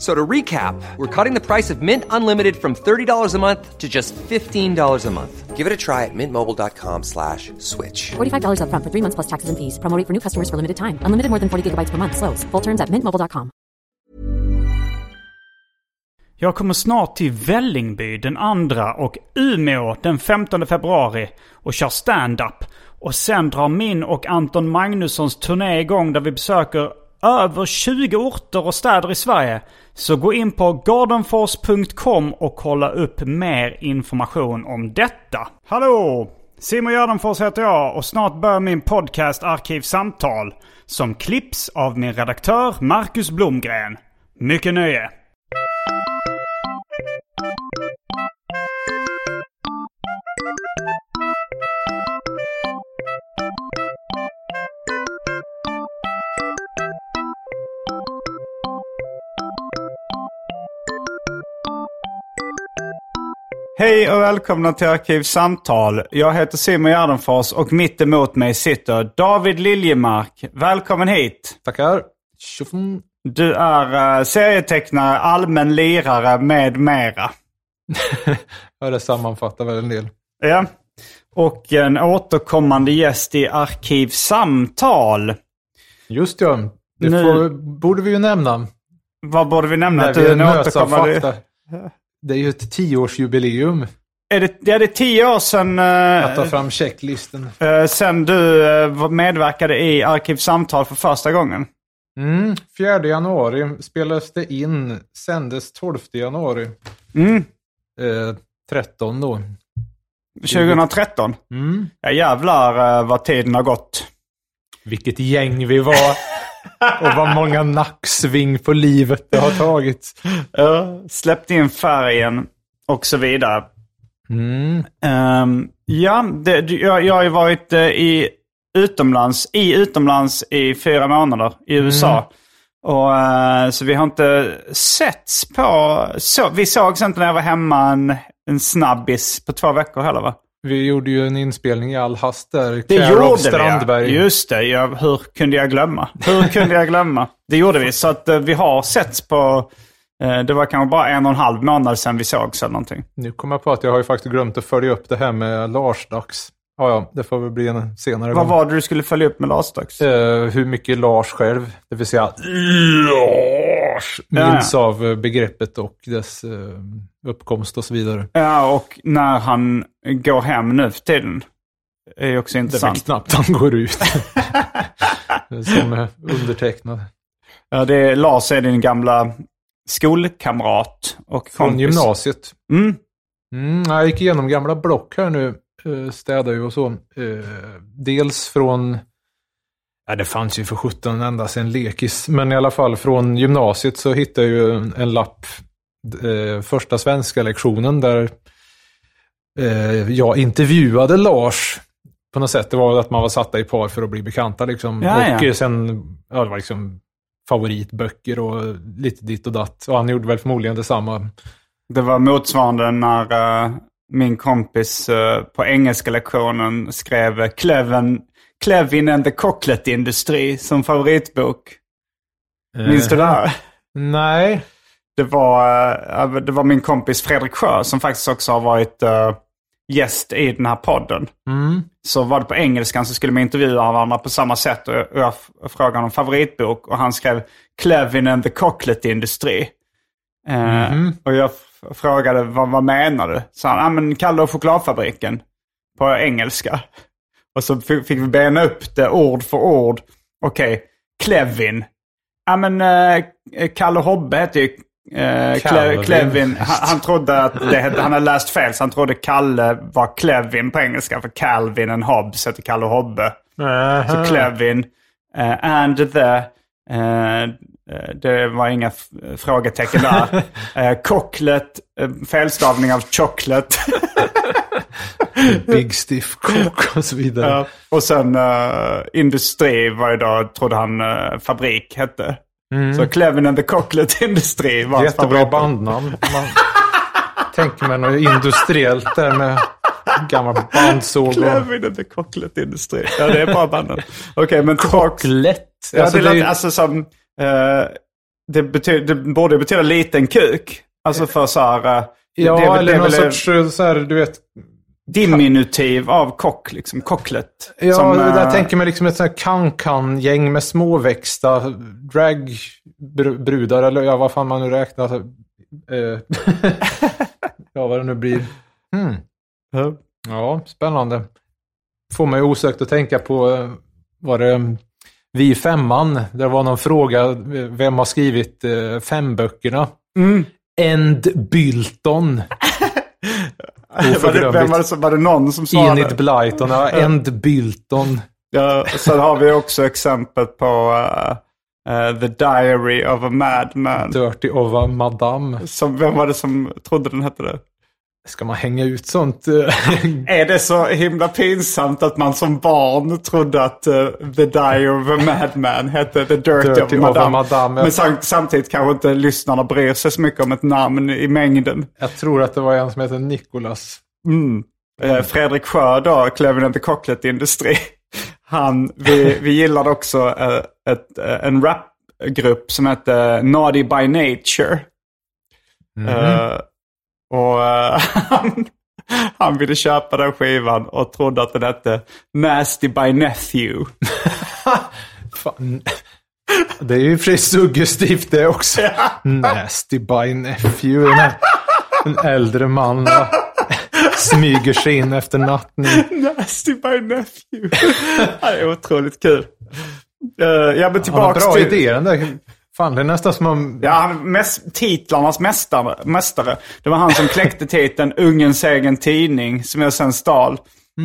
F- So to recap, we're cutting the price of Mint Unlimited from $30 a month to just $15 a month. Give it a try at mintmobile.com slash switch. $45 upfront for three months plus taxes and fees. Promo rate for new customers for limited time. Unlimited more than 40 gigabytes per month. Slows. Full terms at mintmobile.com. Jag kommer snart till Vällingby den 2 och Umeå den 15 februari och kör stand-up. Och sen drar min och Anton Magnussons turné igång där vi besöker över 20 orter och städer i Sverige. Så gå in på gardenfors.com och kolla upp mer information om detta. Hallå! Simon Gärdenfors heter jag och snart börjar min podcast Arkivsamtal. Som klipps av min redaktör Marcus Blomgren. Mycket nöje! Hej och välkomna till Arkivsamtal. Jag heter Simon Gärdenfors och mitt emot mig sitter David Liljemark. Välkommen hit! Tackar. Du är uh, serietecknare, allmän lirare med mera. Ja, det sammanfattar väl en del. Ja. Och en återkommande gäst i Arkivsamtal. Just ja. Det Nu- får, borde vi ju nämna. Vad borde vi nämna? När Att vi är en återkommande... fakta. Det är ju ett tioårsjubileum Är det, ja, det är tio år sedan, uh, att ta fram checklisten. uh, sedan du uh, medverkade i Arkivsamtal för första gången. Mm, 4 januari spelades det in, sändes 12 januari. Mm. Eh, 13 då. 2013. Mm. Ja jävlar uh, vad tiden har gått. Vilket gäng vi var. Och vad många nacksving på livet det har tagit. Ja, släppt in färgen och så vidare. Mm. Ehm, ja, det, jag, jag har ju varit eh, i utomlands, i utomlands i fyra månader i USA. Och, eh, så vi har inte setts på... Så, vi sågs inte när jag var hemma en, en snabbis på två veckor heller va? Vi gjorde ju en inspelning i all hast där. Det Care gjorde vi Strandberg. ja. Just det, ja, hur kunde jag glömma? Hur kunde jag glömma? Det gjorde vi, så att eh, vi har setts på... eh, det var kanske bara en och en halv månad sedan vi sågs eller någonting. Nu kommer jag på att jag har ju faktiskt glömt att följa upp det här med Lars-dags. Ja, ja, det får väl bli en senare Vad gång. var det du skulle följa upp med Lars Dags? Eh, hur mycket Lars själv, det vill säga Lars, Ja, minns av eh, begreppet och dess eh, uppkomst och så vidare. Ja, och när han går hem nu för tiden. är också Det är intressant. knappt han går ut. Som undertecknad. Ja, det är, Lars är din gamla skolkamrat och Från kompis. gymnasiet. Mm. Mm, jag gick igenom gamla block här nu. Eh, städar ju och så. Dels från... Ja, det fanns ju för 17 ända sedan lekis. Men i alla fall från gymnasiet så hittade jag ju en, lapp. Eh, första svenska lektionen där eh, jag intervjuade Lars. På något sätt. Det var att man var satta i par för att bli bekanta liksom. Ja, och ja. eh, sen, ja det var liksom favoritböcker och lite ditt och datt. Och han gjorde väl förmodligen detsamma. Det var motsvarande när eh, min kompis eh, på engelska lektionen skrev Cleven, Clevin and the Cocklet Industry som favoritbok. Minns du det här? Nej. Det var, eh, det var min kompis Fredrik Sjö som faktiskt också har varit eh, gäst i den här podden. Mm. Så var det på engelskan så skulle man intervjua varandra på samma sätt. Och jag, frågade honom favoritbok och han skrev Clevin and the Cocklet Industry. Eh, Mhm. Och jag frågade vad, vad menar du? Så han, ah, men Kalle och chokladfabriken på engelska. Och så fick, vi bena upp det ord för ord. Okej, Clevin. Ja men uh, Kalle Hobbe hette ju uh, Calvin. Clevin. Han, han trodde att det hette, han hade läst fel så han trodde Kalle var Clevin på engelska. För Calvin and Hobbes heter Kalle Hobbe. Så Clevin. eh, and the... eh, eh, det var inga frågetecken där. uh, Cocklet, eh, felstavning av chocolate. Big Stiff Cock och så vidare. Ja. Och sen uh, industri var ju då, trodde han, eh, fabrik hette. Så Clevin and the Chocolate Industry var hans Jättebra favorit. bandnamn. Man tänker mig något industriellt där med gammal bandsåg. Clevin and the Chocolate Industry. Ja, det är bara banden. Okej, men tillbaks. Lätt. Ja, Alltså, det, det är ju- alltså som... eh, det, betyder, det borde betyda liten kuk. Alltså för så här... eh, Ja, det, eller det någon väl sorts så här, du vet. Diminutiv av kock, liksom. Kocklet. Ja, som, där eh, tänker mig liksom ett sånt här kan-kan-gäng med småväxta dragbrudar, eller ja, vad fan man nu räknar. Alltså, eh, ja, vad det nu blir. Hmm. Ja. Ja, spännande. Får mig osökt att tänka på, eh, var det Vi femman? Det var någon fråga, vem har skrivit eh, femböckerna? Mm. End Bylton. Var det, vem var, det, som- var det någon som svarade? Enid Blyton, ja, End Bylton. Ja, sen har vi också exempel på eh, eh, The Diary of a Madman. Dirty of a Madame. Som, vem var det som trodde den hette det? Ska man hänga ut sånt? eh, Är det så himla pinsamt att man som barn trodde att eh, The Diary of a Madman hette The Dirty, Dirty of Madame? Madame. Men sam- samtidigt kanske inte lyssnarna bryr sig så mycket om ett namn i mängden. Jag tror att det var en som heter Nicholas. Mm. Eh, Fredrik Sjö då, Clever and the Chocolate Industry. Han, vi, vi gillade också eh, ett, eh, en rapgrupp som hette Naughty by Nature. Eh, och eh, han, han ville köpa den skivan och trodde att den hette Nasty by Nephew. Fan. Det är ju sig suggestivt det också. Nasty by nephew. Här, en äldre man smyger sig in efter nattning. Nasty by Nephew. det är otroligt kul. Uh, ja men tillbaks bra till... idéer den där. Fan, det är nästan som om... Ja, han, mäs, titlarnas mästare, mästare. Det var han som kläckte titeln Ungens egen tidning, som jag sen stal.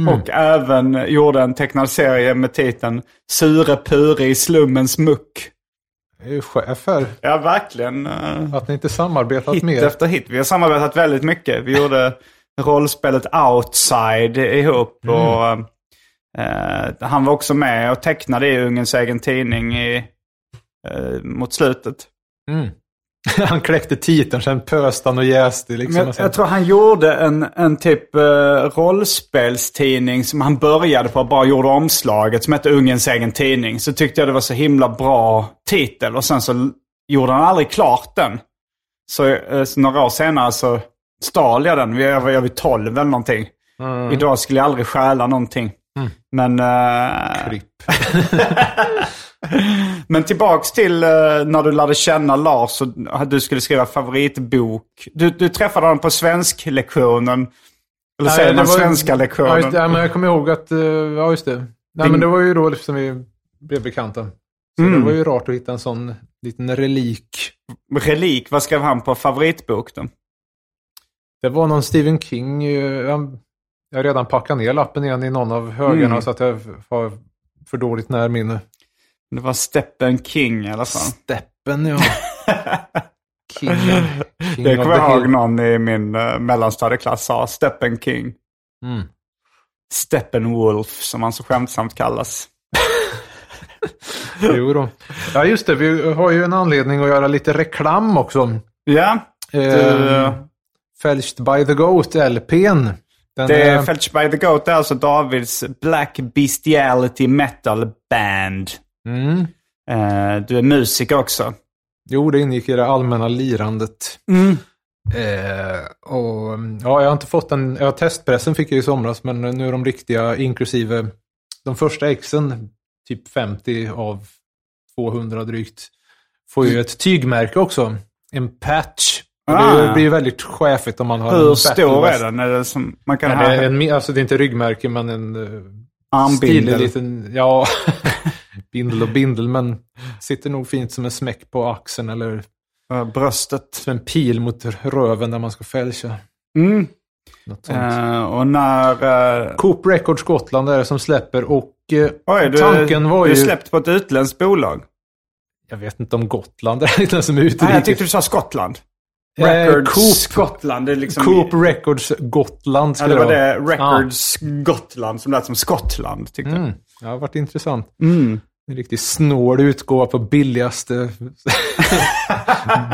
Och även gjorde en tecknad serie med titeln Sure Pure i slummens muck. Jag är ju chef här. Ja, verkligen. eh, Att ni inte samarbetat hit mer. efter hit. Vi har samarbetat väldigt mycket. Vi gjorde rollspelet Outside ihop. Och, eh, han var också med och tecknade i Ungens egen tidning i, eh, mot slutet. Mm. Han kläckte titeln, sen pöste han och jäste. Liksom, Men jag, och sen- jag tror han gjorde en, en typ uh, rollspelstidning som han började på och bara gjorde omslaget som hette Ungens egen tidning. Så tyckte jag det var så himla bra titel och sen så gjorde han aldrig klart den. Så, eh, så några år senare så stal jag den. Jag var, jag var 12 eller någonting. Idag skulle jag aldrig stjäla någonting. Men... eh, Klipp. men tillbaks till eh, när du lärde känna Lars och du skulle skriva favoritbok. Du, du träffade honom på svensklektionen. Eller säger man svenska Ja, lektionen? just, det. ja, men jag kommer ihåg att, eh, ja just det. Nej, Din- men det var ju då liksom vi blev bekanta. Så Mm. det var ju rart att hitta en sån liten relik. Relik, vad skrev han på favoritbok då? Det var någon Stephen King. eh, Jag, jag har redan packat ner lappen igen i någon av högarna Mm. så att jag har för dåligt närminne. Det var Steppen King i alla fall. Steppen, ja. King, King of kommer jag ihåg någon i min uh, mellanstadieklass sa. Steppen King. Mm. Steppenwolf som han så skämtsamt kallas. Jo då. Ja, just det. Vi har ju en anledning att göra lite reklam också. Ja, Eh, Du- Fälscht by the Goat, LPn. Den det är är, Fetch by the Goat. Är alltså Davids Black Bestiality Metal Band. Mm, Eh, du är musiker också. Jo, det ingick i det allmänna lirandet. Eh, och, ja, jag har inte fått den. Ja, testpressen fick jag i somras, men nu är de riktiga, inklusive de första exen, typ 50 av 200 drygt, får ju ett tygmärke också. En patch. Och Det Ah. blir ju väldigt chefigt om man har en Hur battle stor är den? Är det som, man kan ha det är en, alltså det är inte ryggmärke, men en uh, armbindel? stilig liten, ja, bindel och bindel, men sitter nog fint som en smäck på axeln eller bröstet. som en pil mot röven när man ska fälcha. Mm. Eh, och när... eh, Coop Records Gotland är det som släpper och eh, oj, du, tanken var du ju... är släppt på ett utländskt bolag. Jag vet inte om Gotland är den som är utrikes. Nej, jag tyckte du sa Skottland. Eh, Records Coop- Skottland. Det liksom... Coop Records Gotland Ja, det var det. Records Gotland som lät som Skottland, tyckte Ja. Mm. Det har varit intressant. Mm. En riktigt snål utgåva på billigaste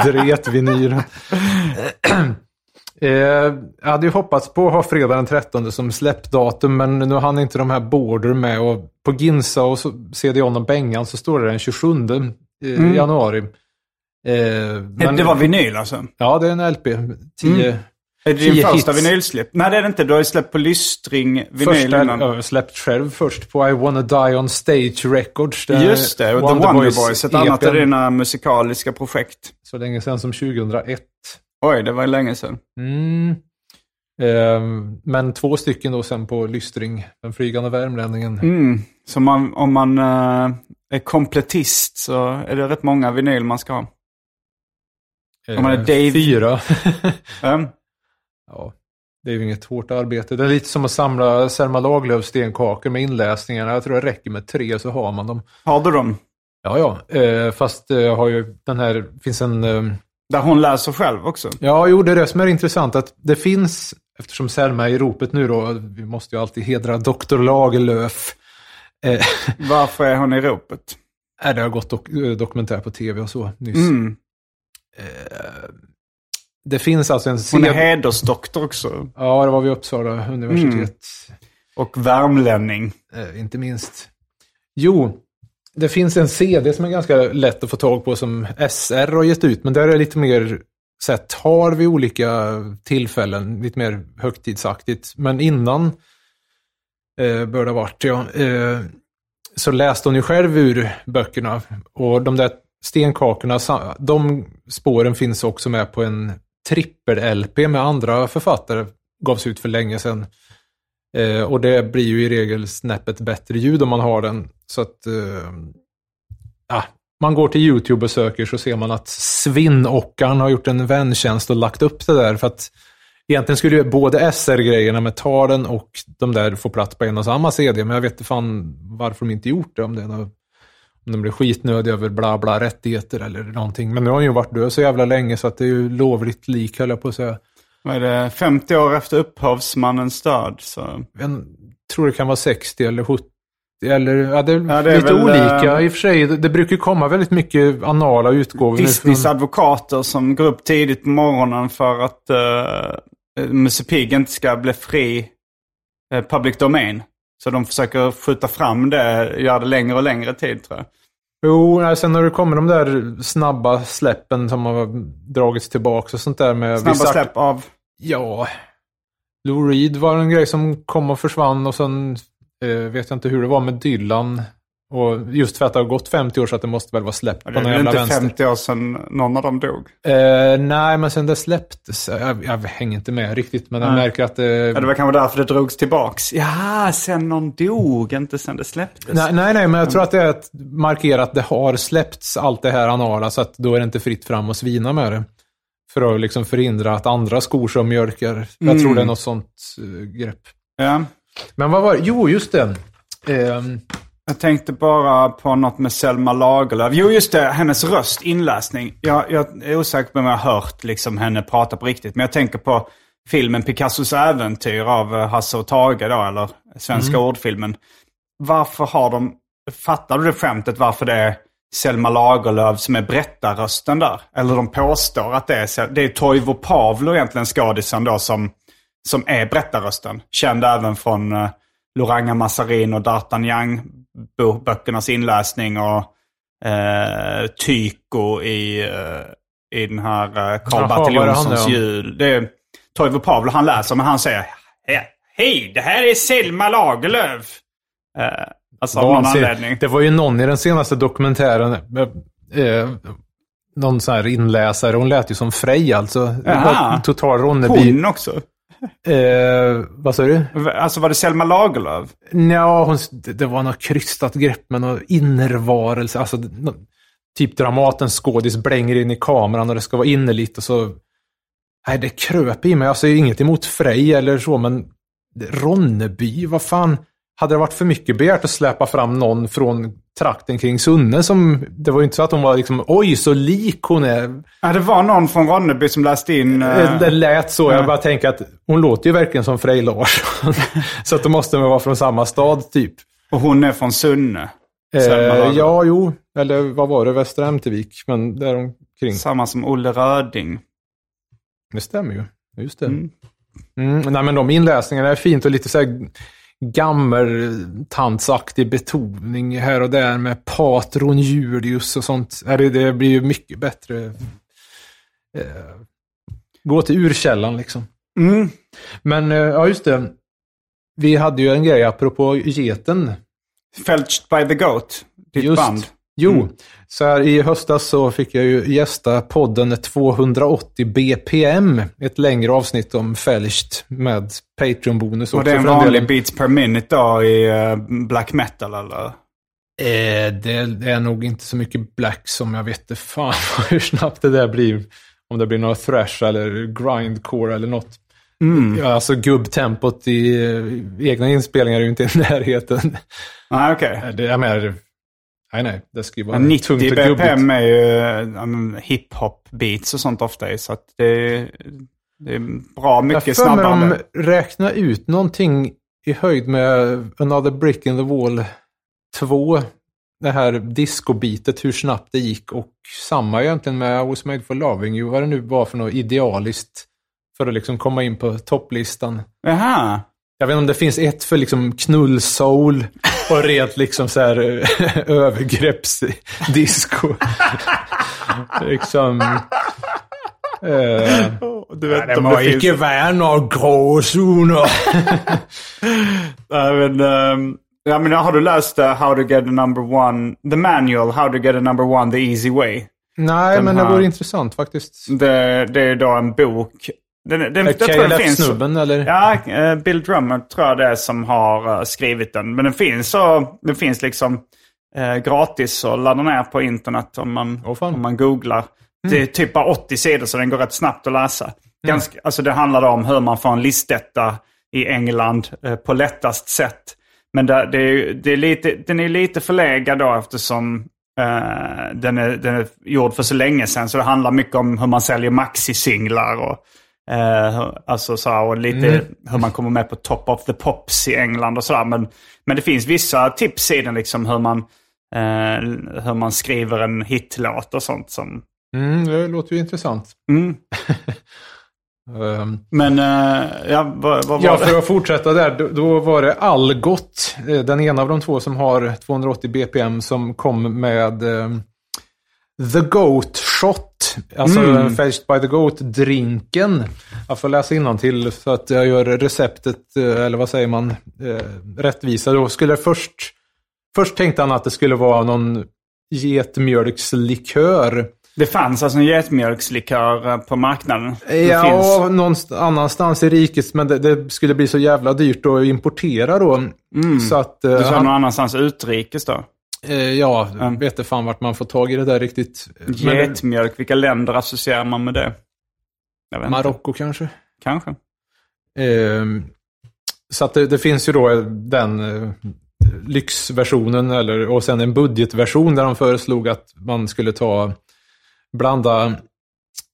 dretvinyl. eh, jag hade ju hoppats på att ha fredag den 13 som släppdatum, men nu hann inte de här Border med. Och på Ginsa och CD-ON och Bengan så står det den 27 eh, januari. Eh, men- Det var vinyl alltså? Ja, det är en LP. 10 Är det din första hits. vinylsläpp? Nej, det är det inte. Du har ju släppt på Lystring vinyl Första, innan. jag släppt själv först på I wanna die on stage records. Just det, och The Wonder Boys, ett annat av dina musikaliska projekt. Så länge sedan som 2001. Oj, det var länge sedan. Mm. Ehm, men två stycken då sen på Lystring, den flygande värmlänningen. Mm. Så man, om man eh, är kompletist så är det rätt många vinyl man ska ha. om man är Ehm, Dave- Fyra. Ja, det är ju inget hårt arbete. Det är lite som att samla Selma Lagerlöfs stenkakor med inläsningarna. Jag tror det räcker med tre så har man dem. Har du dem? Ja, ja. Eh, fast eh, jag har ju den här, finns en... ehm, Där hon läser själv också? Ja, jo, det är det som är intressant. Att det finns, eftersom Selma är i ropet nu då, vi måste ju alltid hedra Dr. Lagerlöf. Eh, Varför är hon i ropet? det har gått dok eh, dokumentär på tv och så nyss. Mm. Det finns alltså en Hon är hedersdoktor också. Ja, det var vid Uppsala universitet. Och värmlänning. Eh, inte minst. Jo, det finns en CD som är ganska lätt att få tag på som SR har gett ut. Men där är det lite mer så här, tar vid olika tillfällen. Lite mer högtidsaktigt. Men innan eh, bör det ha varit, ja. Eh, så läste hon ju själv ur böckerna. Och de där stenkakorna, de spåren finns också med på en trippel-LP med andra författare. Gavs ut för länge sedan. Eh, och det blir ju i regel snäppet bättre ljud om man har den. Så att eh, ja, man går till YouTube och söker så ser man att Svinnockan har gjort en väntjänst och lagt upp det där. För att egentligen skulle ju både SR-grejerna med talen och de där få plats på en och samma CD. Men jag vet inte fan varför de inte gjort det. Om det är något, om de blir skitnödiga över bla bla rättigheter eller någonting. Men nu har han ju varit död så jävla länge så att det är ju lovligt lik höll jag på att säga. Vad är det? 50 år efter upphovsmannens död. Så. Jag tror det kan vara 60 eller 70. Eller, ja, det är, Ja, det är lite väl, olika eh, i och för sig. Det, det brukar komma väldigt mycket anala utgåvor. Disneys från- advokater som går upp tidigt på morgonen för att uh, Musse Pigg inte ska bli fri eh, public domain. Så de försöker skjuta fram det, göra det längre och längre tid tror jag. Jo, sen när det kommer de där snabba släppen som har dragits tillbaka och sånt där med... Snabba vissa- släpp av... Ja. Lou Reed var en grej som kom och försvann och sen eh, vet jag inte hur det var med Dylan. Och just för att det har gått 50 år så att det måste väl vara släppt på Det är någon väl jävla inte vänster. 50 år sedan någon av dem dog. Eh, nej, men sen det släpptes. Jag, jag hänger inte med riktigt, men jag märker att det... Ja, det var kanske därför det drogs tillbaks. Ja, sen någon dog, inte sen det släpptes. Nej, nej, nej, men jag tror att det är att markera att det har släppts allt det här anala, så att då är det inte fritt fram att svina med det. För att liksom förhindra att andra skor som mjölkar. Jag tror det är något sånt eh, grepp. Ja. Men vad var det? Jo, just det. Ehm, Jag tänkte bara på något med Selma Lagerlöf. Jo, just det. Hennes röst, inläsning. Jag, jag är osäker på om jag har hört liksom, henne prata på riktigt. Men jag tänker på filmen Picassos äventyr av eh, Hasse och Tage då, eller svenska ordfilmen. Varför har de... Fattar du det skämtet varför det är Selma Lagerlöf som är berättarrösten där? Eller de påstår att det är... Det är Toivo Pavlo egentligen, skådisen då, som, som är berättarrösten. Känd även från uh, Loranga Massarin och D'Artagnan böckernas inläsning och eh, Tycho i, eh, i den här eh, Karl Bertil det han Jonssons jul. Det är Toivo Pavlo han läser, men han säger "He- Hej, det här är Selma Lagerlöf. Eh, alltså av någon anledning. Det var ju någon i den senaste dokumentären, eh, eh, någon sån här inläsare, hon lät ju som Frej alltså. Total Ronneby. Hon också. Eh, vad sa du? Alltså var det Selma Lagerlöf? Nja, hon, det var något krystat grepp med någon innervarelse. Alltså, typ Dramatens skådis blänger in i kameran och det ska vara innerligt och så... Nej, det kröp i mig. Alltså, inget emot Frej eller så, men Ronneby, vad fan. Hade det varit för mycket begärt att släppa fram någon från trakten kring Sunne som... Det var ju inte så att hon var liksom, oj så lik hon är. Ja, det var någon från Ronneby som läste in... eh, Det lät så. Jag bara tänker att hon låter ju verkligen som Frej Larsson. så att då måste de vara från samma stad typ. och hon är från Sunne. Eh, ja, jo. Eller vad var det? Västra Ämtervik. Men däromkring. Samma som Olle Röding. Det stämmer ju. Just det. Mm. Mm. nej, men de inläsningarna är fint och lite så här gammeltantsaktig betoning här och där med patron Julius och sånt. Det blir ju mycket bättre. Eh, gå till urkällan liksom. Mm. Men eh, ja, just det. Vi hade ju en grej apropå geten. Felched by the Goat. Ditt Just. band. Jo, Mm. så här i höstas så fick jag ju gästa podden 280 BPM. Ett längre avsnitt om Felched med Patreon-bonus Och det är en vanlig beats per minute då i eh, black metal eller? Eh, det är nog inte så mycket black som jag vet fan hur snabbt det där blir. Om det blir några thrash eller grindcore eller något. Mm. Ja, alltså gubbtempot i eh, egna inspelningar är ju inte i närheten. Nej, okej. Eh, Det, jag menar, nej nej, det ska ju vara Men 90 tungt och gubbigt. BPM är ju ja, men hiphop beats och sånt ofta. Så att det, är- det är bra mycket jag för mig snabbare. än de räkna ut någonting i höjd med Another Brick in the Wall 2. Det här discobitet, hur snabbt det gick. Och samma egentligen med I was made for loving you, vad det nu var för något idealiskt. För att liksom komma in på topplistan. Jaha. Jag vet inte om det finns ett för liksom knullsoul och rent liksom så här övergreppsdisco. liksom... Eh, Du vet det om må det finns... ikke være noen gråzoner. Nej, men, ehm, ja, men har du läst uh, How to get a number one, the manual How to get a number one the easy way? Nej, Den men det här- vore intressant faktiskt. Det, det är då en bok. Den, den, jag tror den finns. KLF-snubben eller? Ja, eh, Bill Drummer tror jag det är som har eh, skrivit den. Men den finns, så, den finns liksom eh, gratis att ladda ner på internet om man. Mm. om man googlar. Det är typ bara 80 sidor så den går rätt snabbt att läsa. Ganska, alltså det handlar om hur man får en listetta i England eh, på lättast sätt. Men det, det det är lite, den är lite förlegad då eftersom eh, den, är, den är gjord för så länge sedan. Så det handlar mycket om hur man säljer maxi-singlar och, eh, alltså så här, och lite Mm. hur man kommer med på Top of the Pops i England och sådär. Men, men det finns vissa tips i den liksom hur man, eh, hur man skriver en hitlåt och sånt. Som, Mm, det låter ju intressant. mm. Ehm, Men eh, ja, vad, vad var ja, det? för att fortsätta där. Då, då var det Algot, eh, den ena av de två som har 280 BPM, som kom med ehm, The Goat Shot. Alltså Mm. Fetched by the Goat-drinken. Jag får läsa till så att jag gör receptet, eh, eller vad säger man, eh, rättvisa. Då skulle först, först tänkte han att det skulle vara någon getmjölkslikör. Det fanns alltså en getmjölkslikör eh, på marknaden. Ja, finns. någon annanstans i riket, men det, det skulle bli så jävla dyrt att importera då. Så att, Du sa han, någon annanstans utrikes då? Eh, ja, Mm. vet inte fan vart man får tag i det där riktigt. Getmjölk, vilka länder associerar man med det? Marocko kanske. Kanske. Eh, så att det, det finns ju då den eh, lyxversionen eller, och sen en budgetversion där de föreslog att man skulle ta, blanda,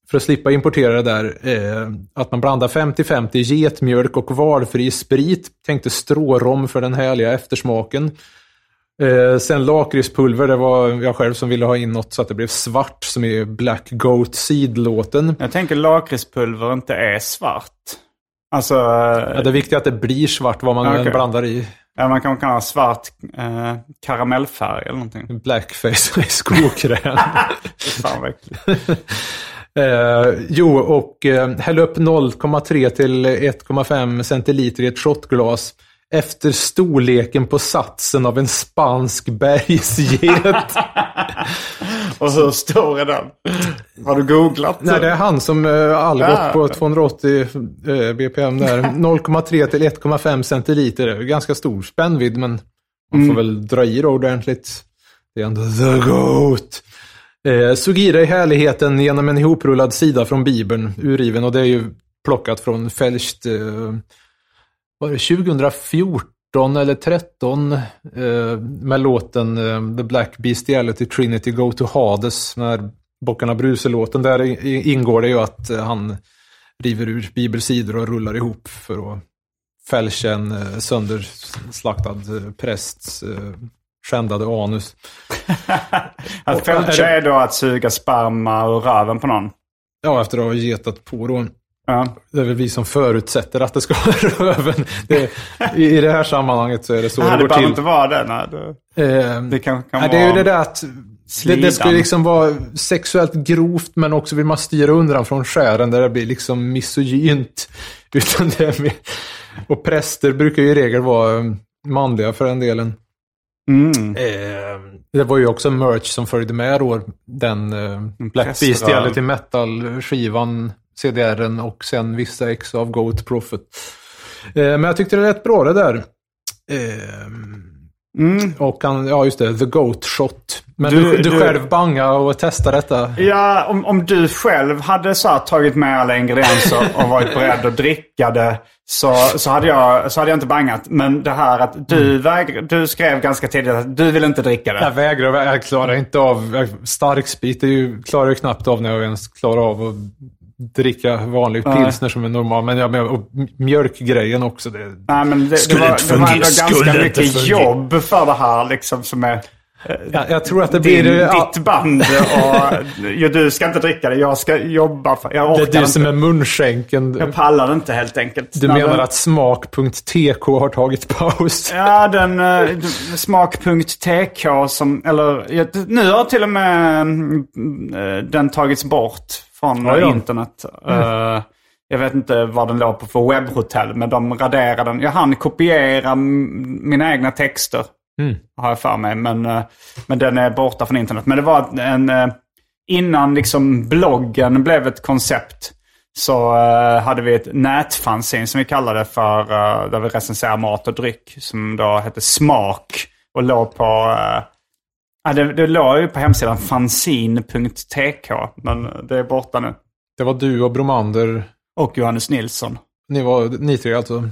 för att slippa importera det där, eh, att man blandar 50-50 getmjölk och valfri sprit. Tänkte strårom för den härliga eftersmaken. Eh, sen lakritspulver, det var jag själv som ville ha in något så att det blev svart som i Black Goat Seed-låten. Jag tänker lakritspulver inte är svart. Alltså, Ja, det viktiga är att det blir svart vad man än blandar i. ja, man kan, kan ha svart eh, karamellfärg eller någonting. Blackface i skokräm. Fan vad eh, jo, och eh, häll upp 0,3 till 1,5 centiliter i ett shotglas. Efter storleken på satsen av en spansk bergsget. Och hur stor är den? Har du googlat? Nej, det är han som uh, Algot på 280 eh, bpm där. 0,3 till 1,5 centiliter. Det Ganska stor spännvidd, men man får väl dra i då ordentligt. Det är ändå the goat. Eh, Sugira i härligheten genom en ihoprullad sida från Bibeln, urriven. Och det är ju plockat från Fälscht, eh, var det 2014 eller 13 eh, med låten eh, The Black Bestiality Trinity Go to Hades. Den här Bockarna Bruse-låten. Där ingår det ju att eh, han river ur bibelsidor och rullar ihop för att fälscha en eh, sönderslaktad eh, prästs eh, skändade anus. Att fältcha är då att suga sperma ur röven på någon. Ja, efter att ha getat på då. Ja. Det är väl vi som förutsätter att det ska vara röven. Det, i, I det här sammanhanget så är det så det det går behöver till. inte vara det. Nej, det, Eh, det kan, kan nej, vara... det är ju det där att det, det ska liksom vara sexuellt grovt men också vill man styra undan från skären där det blir liksom misogynt. Utan det mer, och präster brukar ju i regel vara eh, manliga för den delen. Mm. Eh, det var ju också merch som följde med då. Den eh, Black präströr. Bestiality Metal-skivan, CDRen och sen vissa ex av Goat Prophet. Eh, men jag tyckte det lät bra det där. Eh, Mm. och han, ja just det, The Goat Shot. Men Du- du, du, du- själv banga och testa detta. Ja, om, om du själv hade så här, tagit med alla ingredienser och varit beredd att dricka det så, så, hade jag, så hade jag inte bangat. Men det här att du, vägr, du skrev ganska tidigt att du vill inte dricka det. Jag vägrar, jag klarar inte av, starksprit är ju, klarar jag knappt av när jag ens klarar av att dricka vanlig Nej. pilsner som är normal. Men jag menar, och mjölkgrejen också. Det, Nej, men det, det, Skulle var, inte det var ändå fungera, ganska skulle mycket fungera. jobb för det här liksom som är jag, jag tror att det din, blir... ja, ditt band. Och, ja, du ska inte dricka det, jag ska jobba för Jag det orkar är du som är munskänken. Jag pallar inte helt enkelt. Du menar den- att smak.tk har tagit paus? Ja, den uh, smak.tk som, eller ja, nu har till och med eh, den tagits bort från Ja, ja. internet. Eh, jag vet inte vad den låg på för webbhotell, men de raderade den. Jag hann kopiera mina egna texter, har jag för mig. Men, eh, men den är borta från internet. Men det var en, eh, innan liksom bloggen blev ett koncept. Så hade vi ett nätfanzine som vi kallade för, där vi recenserar mat och dryck. Som då hette Smak. Och låg på, ja, det, det låg ju på hemsidan fanzine.tk. Men det är borta nu. Det var du och Bromander. Och Johannes Nilsson. Ni var ni tre alltså?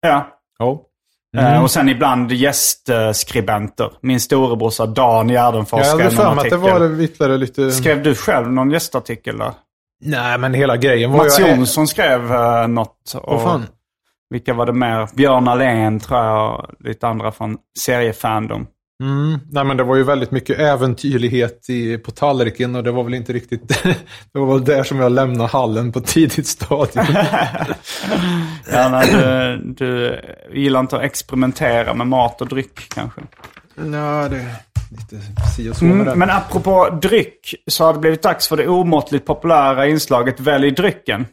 Ja. Ja. Eh, Och sen ibland gästskribenter. Min storebrorsa Dan Gärdenfors Jag skrev någon mig att det artikel. var ytterligare lite... Skrev du själv någon gästartikel där? Nej, men hela grejen var Mats ju... Jonsson skrev uh, något. Vad fan? Vilka var det mer? Björn Ahlén tror jag och lite andra från seriefandom. Mm. Nej, men det var ju väldigt mycket äventyrlighet i, på tallriken och det var väl inte riktigt... det var väl där som jag lämnade hallen på tidigt stadium. Ja, nej, du, du gillar inte att experimentera med mat och dryck kanske. Nej, det är lite si och så med det. Mm, men apropå dryck så har det blivit dags för det omåttligt populära inslaget Välj drycken.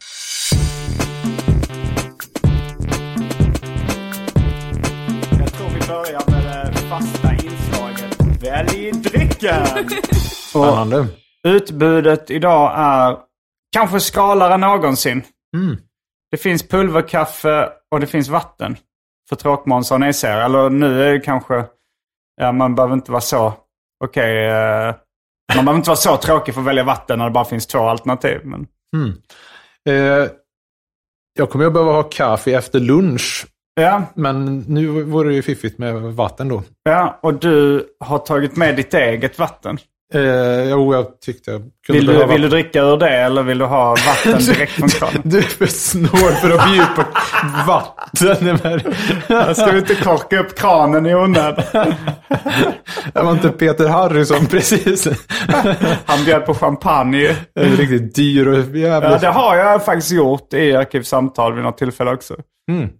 Inslaget Välj drycken! Och Spännande. utbudet idag är kanske skralare än någonsin. Det finns pulverkaffe och det finns vatten. För tråkmånsar och nejsägare. Eller nu är det kanske... Ja, man behöver inte vara så... Okej. eh, man behöver inte vara så tråkig för att välja vatten när det bara finns två alternativ. Men... Eh, jag kommer att behöva ha kaffe efter lunch. Ja, Men nu vore det ju fiffigt med vatten då. ja, och du har tagit med ditt eget vatten. Eh, jo, jag tyckte jag kunde Vill du, behöva... vill du dricka ur det eller vill du ha vatten direkt från kranen? Du är för snål för att bjuda på vatten. Men Ska vi inte korka upp kranen i onödan? Det var inte Peter Harrison precis. Han bjöd på champagne. Det är riktigt dyr och jävligt. Ja, det har jag faktiskt gjort i Arkivsamtal vid något tillfälle också.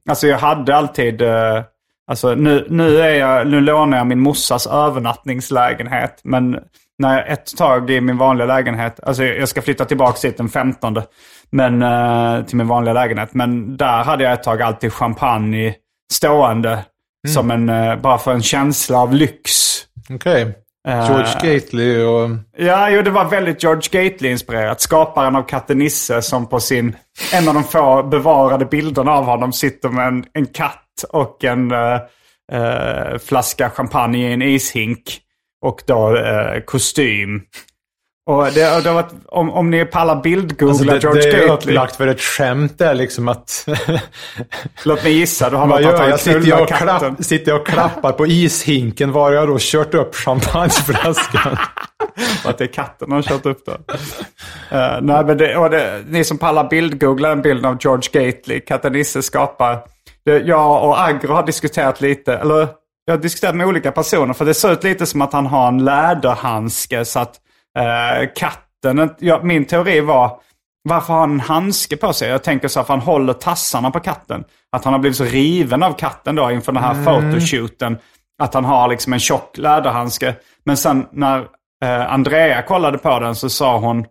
Alltså jag hade alltid... eh, alltså nu, nu, är jag, nu lånar jag min morsas övernattningslägenhet. Men när jag ett tag i min vanliga lägenhet, alltså jag ska flytta tillbaka dit den 15. Men, eh, till min vanliga lägenhet. Men där hade jag ett tag alltid champagne stående. Som en, eh, bara för en känsla av lyx. Okej. Eh, George Gately och... Ja, jo, det var väldigt George Gately-inspirerat. Skaparen av katten Nisse som på sin, en av de få bevarade bilderna av honom sitter med en, en katt och en eh, eh, flaska champagne i en ishink. Och då eh, kostym. Och det, och det varit, om, om ni pallar bildgoogla Alltså det, George det är Gately. upplagt för ett skämt där liksom att... Låt mig gissa, du har att gör jag? Sitter jag, och klapp, sitter jag och klappar på ishinken var jag då kört upp champagneflaskan. att det är katten han har kört upp där. Eh, nej, men det, det, ni som pallar bildgoogla den bilden av George Gately, katten Nisse skapar. Det, jag och Agro har diskuterat lite, eller jag har diskuterat med olika personer, för det ser ut lite som att han har en läderhandske så att eh, katten, ja, min teori var, varför har han en handske på sig? Jag tänker så att han håller tassarna på katten. Att han har blivit så riven av katten då inför den här fotoshooten. Att han har liksom en tjock läderhandske. Men sen när eh, Andrea kollade på den så sa hon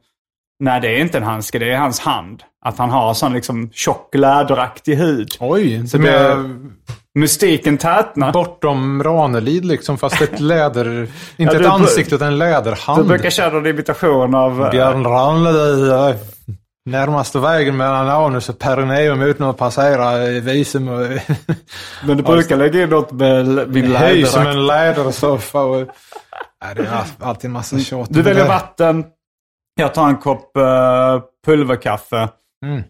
Nej, det är inte en handske, det är hans hand. Att han har sån liksom tjock läderaktig hud. Oj, Så så det- med Mystiken tätnar. bortom Ranelid liksom, fast ett läder... Inte Ja, ett du- ansikte utan en Du läderhand. brukar köra en imitation av... eh, Björn Ranelid, eh, närmaste vägen mellan anus och perineum utan att passera eh, visum och... Men du brukar lägga in något med min Höj som en lädersoffa och... Nej, det är all- alltid en massa tjat. Du väljer vatten. Jag tar en kopp uh, pulverkaffe. Mm.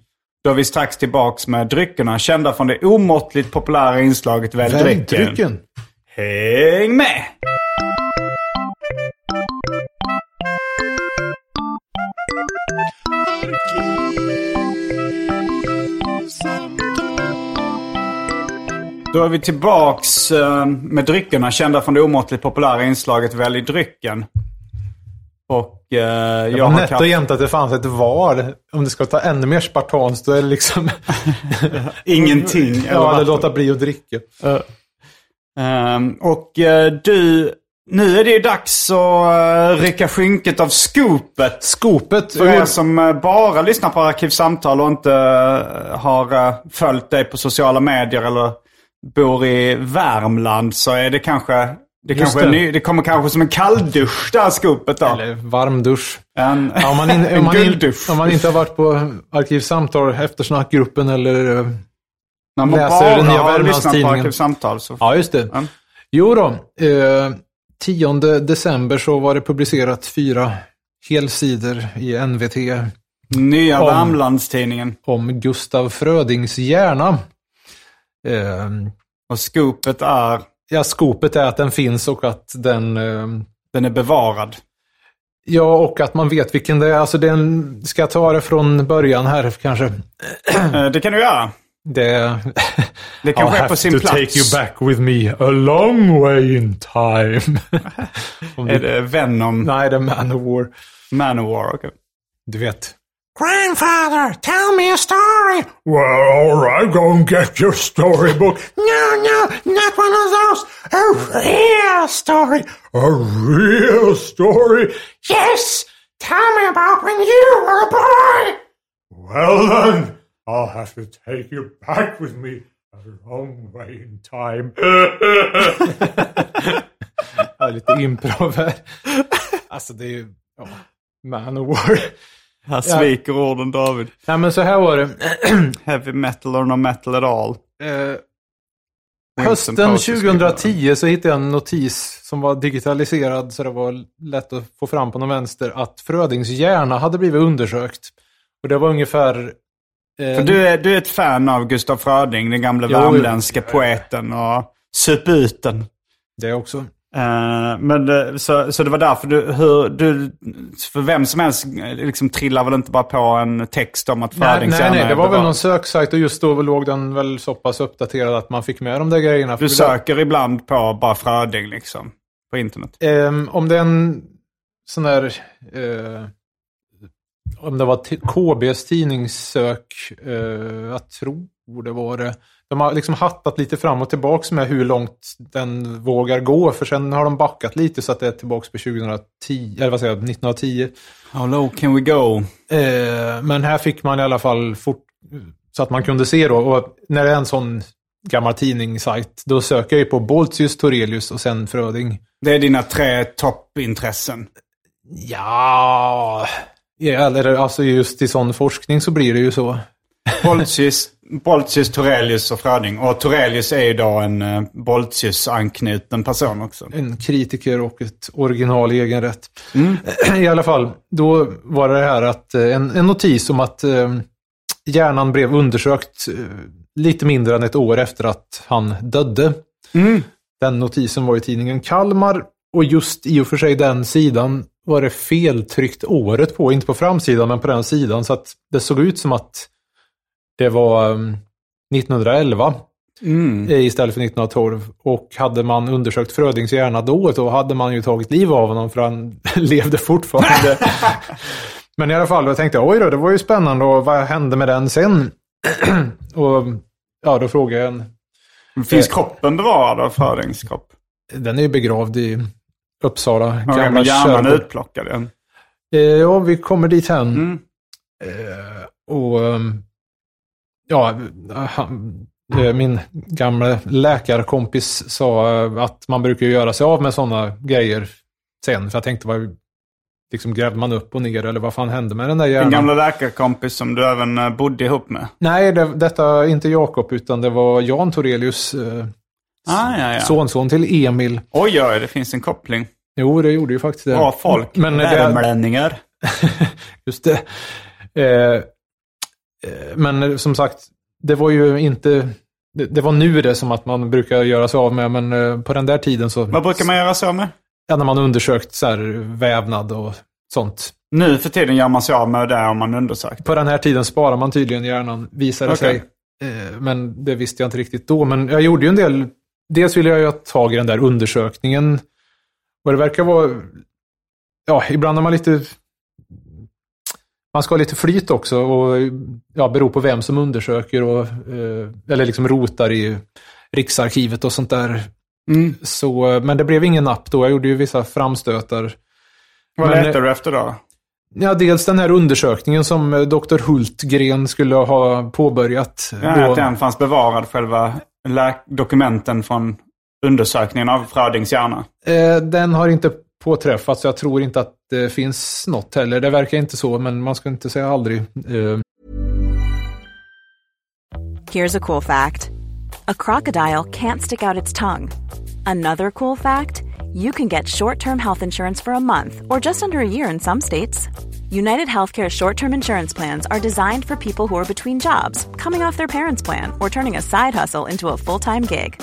Då är vi strax tillbaks med dryckerna kända från det omåttligt populära inslaget Välj drycken. Väldrycken. Häng med! Då är vi tillbaks med dryckerna kända från det omåttligt populära inslaget Välj drycken. Och eh, jag Det var nätt och jämnt att det fanns ett var. Om det ska ta ännu mer spartanskt då är det liksom... Ingenting. ja, eller låta bli att dricka. Ehm, och eh, du, nu är det ju dags att uh, rycka skynket av skopet. Skopet. För er som eh, bara lyssnar på Arkivsamtal och inte har följt dig på sociala medier eller bor i Värmland så är det kanske... Det, kanske det. ny, det kommer kanske som en kalldusch det här skopet då. Eller varm dusch. En, Ja, om, man in, om, man in, om man inte har varit på Arkivsamtal, eftersnackgruppen eller... eh, När man läser bara nya lyssnat på Värmlandstidningen. Arkivsamtal så... Ja, just det. Ja. Jo då. Eh, 10 december så var det publicerat fyra helsidor i NVT Nya Om- Värmlandstidningen. om Gustav Frödings hjärna. Eh, Och skopet är... ja, skopet är att den finns och att den... Eh, Den är bevarad. ja, och att man vet vilken det är. Alltså den, ska jag ta det från början här kanske? Eh, Det kan du göra. Det, Det kanske är på have sin to plats. take you back with me a long way in time. Är det Venom nej, det är Manowar. Manowar? okej. Du vet. Grandfather, tell me a story. Well, all right, go and get your storybook. No, no, not one of those. A real story. A real story. Yes, tell me about when you were a boy. Well then, I'll have to take you back with me a long way in time. ja, lite improv här. Alltså det är ju... Ja, Manowar. Här sviker orden David. Nej men så här var det. Heavy metal or no metal at all. Eh, hösten Post skriver 2010 så hittade jag en notis som var digitaliserad så det var lätt att få fram på någon vänster att Frödings hjärna hade blivit undersökt. Och det var ungefär... eh, För du är, du är ett fan av Gustaf Fröding, den gamla Jo, värmländska poeten och suputen. Det också. Eh, men det, så, så det var därför du, hur, du, för vem som helst eh, liksom trillar väl inte bara på en text om att Nej, Frödings nej, nej, är det var väl någon söksajt och just då låg den väl så pass uppdaterad att man fick med de där grejerna. Du det- söker ibland på bara Fröding liksom, på internet. Ehm, om det är en sån där... eh, om det var KBs tidningssök, eh, jag tror det var det. De har liksom hattat lite fram och tillbaks med hur långt den vågar gå. För sen har de backat lite så att det är tillbaks på 2010, eller vad säger jag, 1910. How low can we go? Eh, men här fick man i alla fall fort, så att man kunde se då. Och när det är en sån gammal tidningssajt. Då söker jag ju på Boltius, Torelius och sen Fröding. Det är dina tre toppintressen. Ja, ja, eller alltså just i sån forskning så blir det ju så. Boltius, Boltius, Torelius och Fröding. Och Torelius är ju då en uh, Boltius-anknuten person också. En kritiker och ett original i egen rätt. I alla fall, då var det här att eh, en, en notis om att eh, hjärnan blev undersökt eh, lite mindre än ett år efter att han dödde. Den notisen var i tidningen Kalmar och just i och för sig den sidan var det feltryckt året på, inte på framsidan men på den sidan så att det såg ut som att det var um, 1911 eh, istället för 1912. Och hade man undersökt Frödings hjärna då, då hade man ju tagit liv av honom för han levde fortfarande. Men i alla fall, jag tänkte oj då, det var ju spännande och vad hände med den sen? och ja, då frågade jag en, Finns kroppen bevarad av Frödings kropp? den är ju begravd i Uppsala, Ja, gamla men hjärnan kyrkogård. utplockad igen. Eh, Ja, vi kommer dit hen. Mm. Eh, och ehm, ja, han, eh, min gamla läkarkompis sa eh, att man brukar göra sig av med sådana grejer sen. För jag tänkte, vad liksom grävde man upp och ner eller vad fan hände med den där Din hjärnan? gamla läkarkompis som du även eh, bodde ihop med. Nej, det, detta inte Jakob utan det var Jan Torelius eh, Ah, ja, ja. sonson till Emil. Oj, oj, det finns en koppling. Jo, det gjorde ju faktiskt det. Bra folk. Det- Värmlänningar. Just det. Eh, eh, men som sagt, det var ju inte... Det, det var nu det som att man brukar göra sig av med, men eh, på den där tiden så... Vad brukar man göra så med? Ja, när man undersökt så här, vävnad och sånt. Nu för tiden gör man sig av med det om man undersökt. På den här tiden sparar man tydligen hjärnan, visar det Okej. sig. Eh, men det visste jag inte riktigt då. Men jag gjorde ju en del... Dels ville jag ju ha tag i den där undersökningen. Och det verkar vara... Ja, ibland är man lite... Man ska ha lite flyt också och ja, bero på vem som undersöker och eh, eller liksom rotar i Riksarkivet och sånt där. Mm. Så, men det blev ingen napp då. Jag gjorde ju vissa framstötar. Vad letar du efter då? Ja, dels den här undersökningen som eh, Dr. Hultgren skulle ha påbörjat. Ja, då. Att den fanns bevarad, själva dokumenten från undersökningen av Frödings hjärna. Eh, Den har inte påträffat, så jag tror inte att det finns något heller. Det verkar inte så, men man ska inte säga aldrig. Eh. Here's a cool fact a crocodile can't stick out its tongue. Another cool fact you can get short term health insurance for a month or just under a year in some states. United Healthcare short term insurance plans are designed for people who are between jobs, coming off their parents' plan, or turning a side hustle into a full time gig.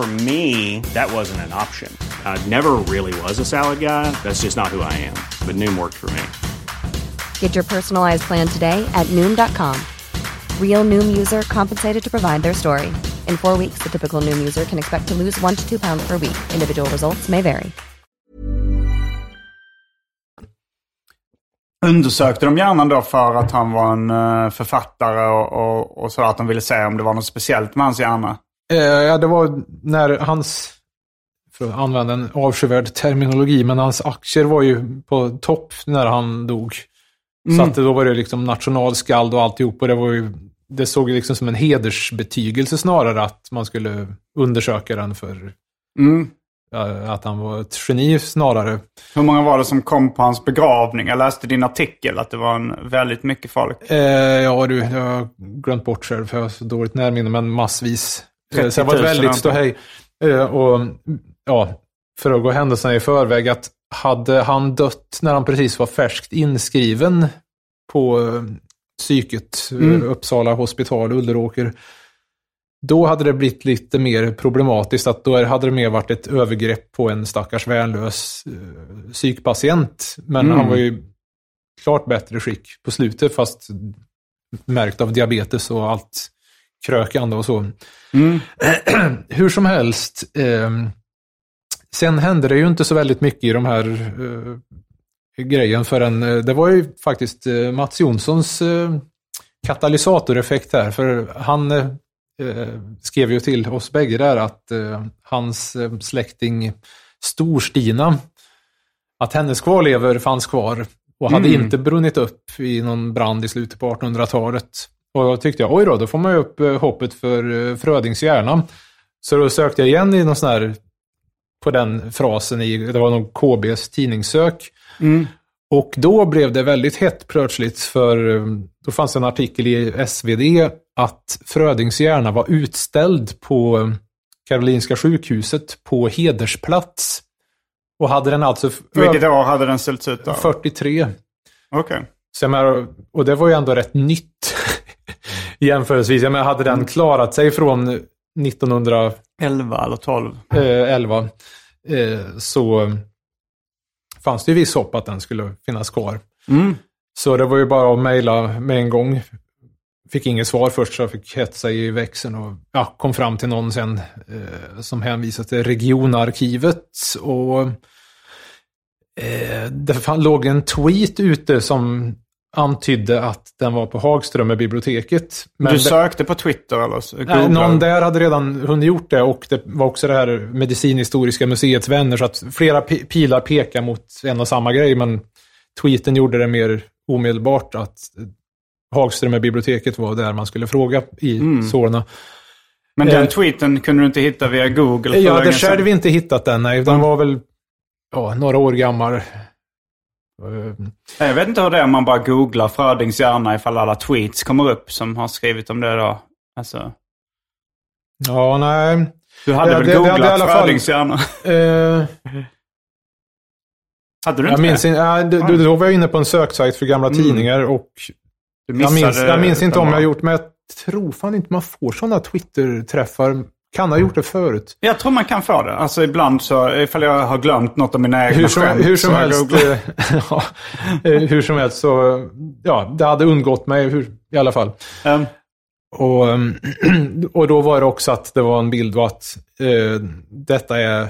For me, that wasn't an option. I never really was a salad guy. That's just not who I am. But Noom worked for me. Get your personalized plan today at Noom.com. Real Noom user compensated to provide their story. In four weeks, the typical Noom user can expect to lose one to two pounds per week. Individual results may vary. Undersökte de hjärnan då för att han var en eh, författare och, och, och så att de ville se om det var något speciellt med hans hjärna? Eh, ja, det var när hans, för att använda en avskyvärd terminologi, men hans aktier var ju på topp när han dog. Så att då var det liksom nationalskald och alltihop. Och det, var ju, det såg ju liksom som en hedersbetygelse snarare att man skulle undersöka den för Mm. ja, att han var ett geni snarare. Hur många var det som kom på hans begravning? Jag läste din artikel att det var en, väldigt mycket folk. Eh, ja du, jag har glömt bort själv för jag har så dåligt närminne, men massvis. Eh, så det var ett 30 000 väldigt ståhej. Eh, och ja, för att gå händelserna i förväg, att hade han dött när han precis var färskt inskriven på eh, psyket, Mm. Uppsala hospital, Ulleråker. Då hade det blivit lite mer problematiskt. att Då hade det mer varit ett övergrepp på en stackars värnlös psykpatient. Men Mm. han var ju klart bättre skick på slutet, fast märkt av diabetes och allt krökande och så. Mm. Hur som helst, ehm, sen hände det ju inte så väldigt mycket i de här eh, grejen förrän, eh, det var ju faktiskt eh, Mats Jonssons eh, katalysatoreffekt här, för han eh, eh, skrev ju till oss bägge där att eh, hans eh, släkting Storstina, att hennes kvarlever fanns kvar och hade Mm. inte brunnit upp i någon brand i slutet på 1800-talet. Och då tyckte jag, oj då, då får man ju upp eh, hoppet för eh, Frödings hjärna. Så då sökte jag igen i någon sån här, på den frasen i, det var någon KBs tidningssök. Mm. Och då blev det väldigt hett plötsligt för eh, då fanns en artikel i SvD att Frödings hjärna var utställd på Karolinska sjukhuset på hedersplats. Och hade den alltså Vilket år hade den ställts ut då? 43. Okej. Så jag menar, och det var ju ändå rätt nytt jämförelsevis. Jag menar, hade den klarat sig från 1911 11 eller 12. eh, så fanns det ju viss hopp att den skulle finnas kvar. Mm. Så det var ju bara att mejla med en gång. Fick inget svar först så jag fick hetsa i växeln och ja, kom fram till någon sen eh, som hänvisade till regionarkivet. Och eh, det fan, låg en tweet ute som antydde att den var på Hagströmer biblioteket. Men du sökte på Twitter eller? Nej, någon där hade redan hunnit gjort det och det var också det här medicinhistoriska museets vänner så att flera pi- pilar pekar mot en och samma grej men tweeten gjorde det mer omedelbart att Hagströmer biblioteket var där man skulle fråga i Mm. Solna. Men den Eh, tweeten kunde du inte hitta via Google? Ja, sedan? hade vi inte hittat den, nej. Den var väl ja, några år gammal. Eh, Jag vet inte hur det är om man bara googlar Frödings hjärna ifall alla tweets kommer upp som har skrivit om det då. Alltså, Ja, nej. du hade Ja, väl det- det hade googlat alla fall- Frödings hjärna? Eh, Hade du jag inte minns det? inte, ja, då, då då var jag inne på en söksajt för gamla Mm. tidningar och Jag minns, jag minns inte om jag har gjort, men jag tror fan inte man får sådana Twitter-träffar. Kan ha gjort det förut. Jag tror man kan få det. Alltså ibland så, ifall jag har glömt något av mina egna Hur som, skämt hur som helst, eh, ja, eh, hur som helst så, ja, det hade undgått mig hur, i alla fall. Ehm, Och, ehm, och då var det också att det var en bild av att eh, detta är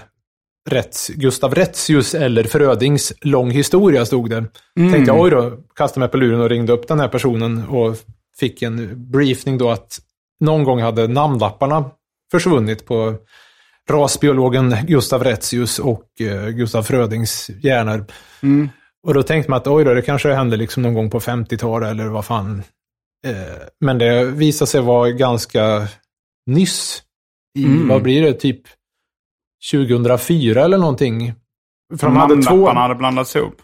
Rätts, Gustav Retzius eller Frödings lång historia, stod det. Tänkte jag, oj då, kastade mig på luren och ringde upp den här personen och fick en briefning då att någon gång hade namnlapparna försvunnit på rasbiologen Gustav Retzius och eh, Gustav Frödings hjärnor. mm. Och då tänkte man att oj då, det kanske hände liksom någon gång på 50-talet eller vad fan. Eh, men det visade sig vara ganska nyss. I, Mm. vad blir det, typ 2004 eller någonting. För de hade två, hade blandats ihop.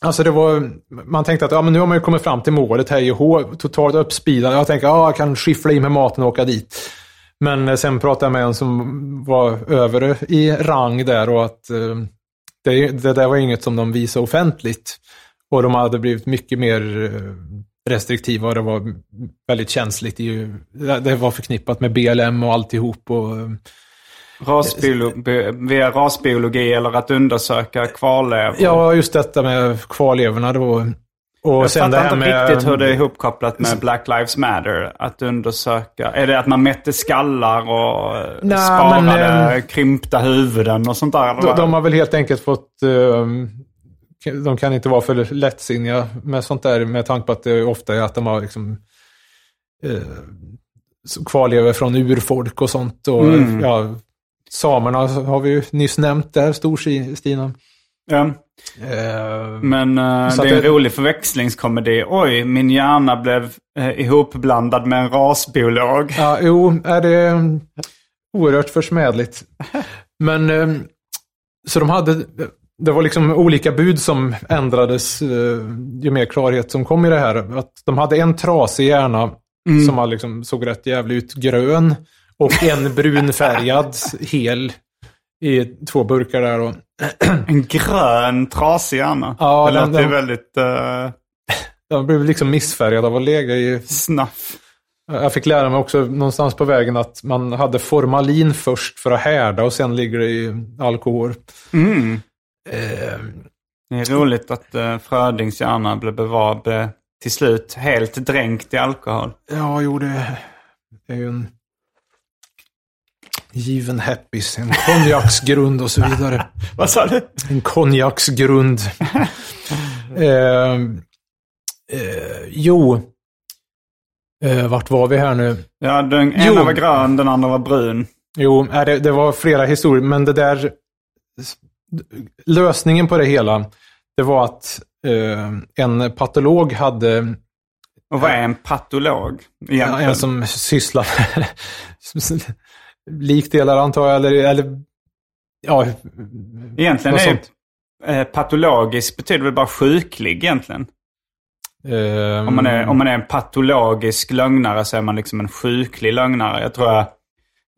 alltså det var, man tänkte att ja, men nu har man ju kommit fram till målet, hej och hå, totalt uppspeedad. Jag tänkte, ja, jag kan skiffla in med maten och åka dit. Men eh, sen pratade jag med en som var över i rang där och att eh, det, det där var inget som de visade offentligt. Och de hade blivit mycket mer eh, restriktiva och det var väldigt känsligt. I, det det var förknippat med BLM och alltihop. Och, Rasbiologi, via rasbiologi eller att undersöka kvarlevor. ja, just detta med kvarlevorna då. Och Jag sen fattar inte med... riktigt hur det är ihopkopplat med Black Lives Matter. Att undersöka. Är det att man mätte skallar och eh, Nej, sparade men, eh, krympta huvuden och sånt där? De, de har väl helt enkelt fått... eh, de kan inte vara för lättsinniga med sånt där med tanke på att det ofta är att de har liksom eh, kvarlever från urfolk och sånt. Och, Mm. ja, samerna har vi ju nyss nämnt där, Stor-Stina. Ja. Eh, Men Så det är en det- rolig förväxlingskomedi. Oj, min hjärna blev eh, ihopblandad med en rasbiolog. Ja, jo, är det oerhört försmädligt. Men, eh, så de hade, det var liksom olika bud som ändrades eh, ju mer klarhet som kom i det här. Att de hade en trasig hjärna som var liksom, såg rätt jävlig ut, grön. Och en brunfärgad, hel. I två burkar där. Och, En grön trasig hjärna. Ja, det den- låter ju den- väldigt uh, jag blev liksom missfärgad av att lägga i... snaff. Jag fick lära mig också någonstans på vägen att man hade formalin först för att härda och sen ligger det i alkohol. Mm. Eh, Det är roligt att uh, Frödings hjärna blev bevarad eh, till slut helt dränkt i alkohol. ja, jo, det, det är ju en given happis, en konjaksgrund och så vidare. Vad sa du? En konjaksgrund. eh, eh, jo, eh, vart var vi här nu? Ja, den Jo. ena var grön, den andra var brun. Jo, nej, det, det var flera historier, men det där... Lösningen på det hela, det var att eh, en patolog hade... Och vad är en patolog? Egentligen? En som sysslar likdelar antar jag, eller... eller ja, Egentligen är sånt. eh, patologisk betyder väl bara sjuklig egentligen. Eh, Om man, är, om man är en patologisk lögnare så är man liksom en sjuklig lögnare. Jag tror jag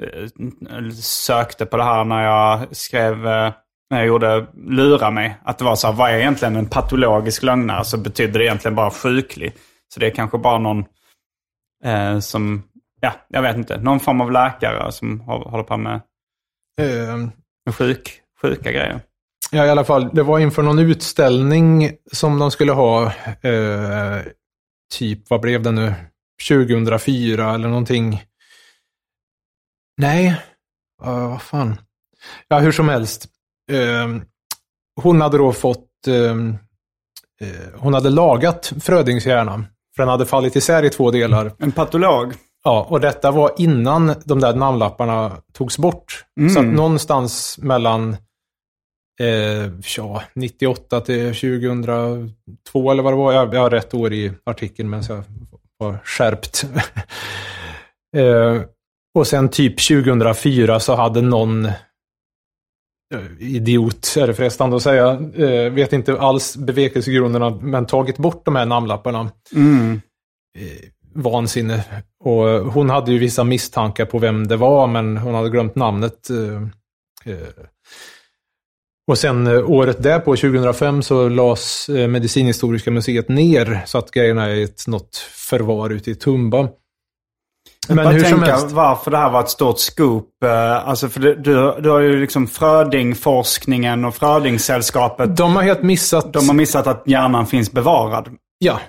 eh, sökte på det här när jag skrev, eh, när jag gjorde Lura mig. Att det var så här, vad är egentligen en patologisk lögnare? Så betyder det egentligen bara sjuklig. Så det är kanske bara någon som, ja, jag vet inte, någon form av läkare som hå- håller på med, eh, med sjuk, sjuka grejer. Ja, i alla fall. Det var inför någon utställning som de skulle ha, eh, typ, vad blev det nu? 2004 eller någonting. Nej, uh, vad fan. Ja, hur som helst. Eh, hon hade då fått, eh, hon hade lagat Frödings hjärna. För den hade fallit isär i två delar. En patolog. Ja, och detta var innan de där namnlapparna togs bort. Så att någonstans mellan eh, ja, 98 till 2002 eller vad det var. Jag, jag har rätt år i artikeln men jag var skärpt. eh, och sen typ 2004 så hade någon eh, idiot, är det frestande att säga, eh, vet inte alls bevekelsegrunderna, men tagit bort de här namnlapparna Mm. Vansinne. Och hon hade ju vissa misstankar på vem det var, men hon hade glömt namnet. eh, eh. Och sen eh, året därpå, 2005, så lades eh, Medicinhistoriska museet ner, så att grejerna är ett något förvar ute i Tumba. Men Bara hur som helst. varför det här var ett stort scoop. eh, Alltså för du, du, du har ju liksom Fröding-forskningen och Fröding-sällskapet. De har helt missat... De har missat att hjärnan finns bevarad. Ja.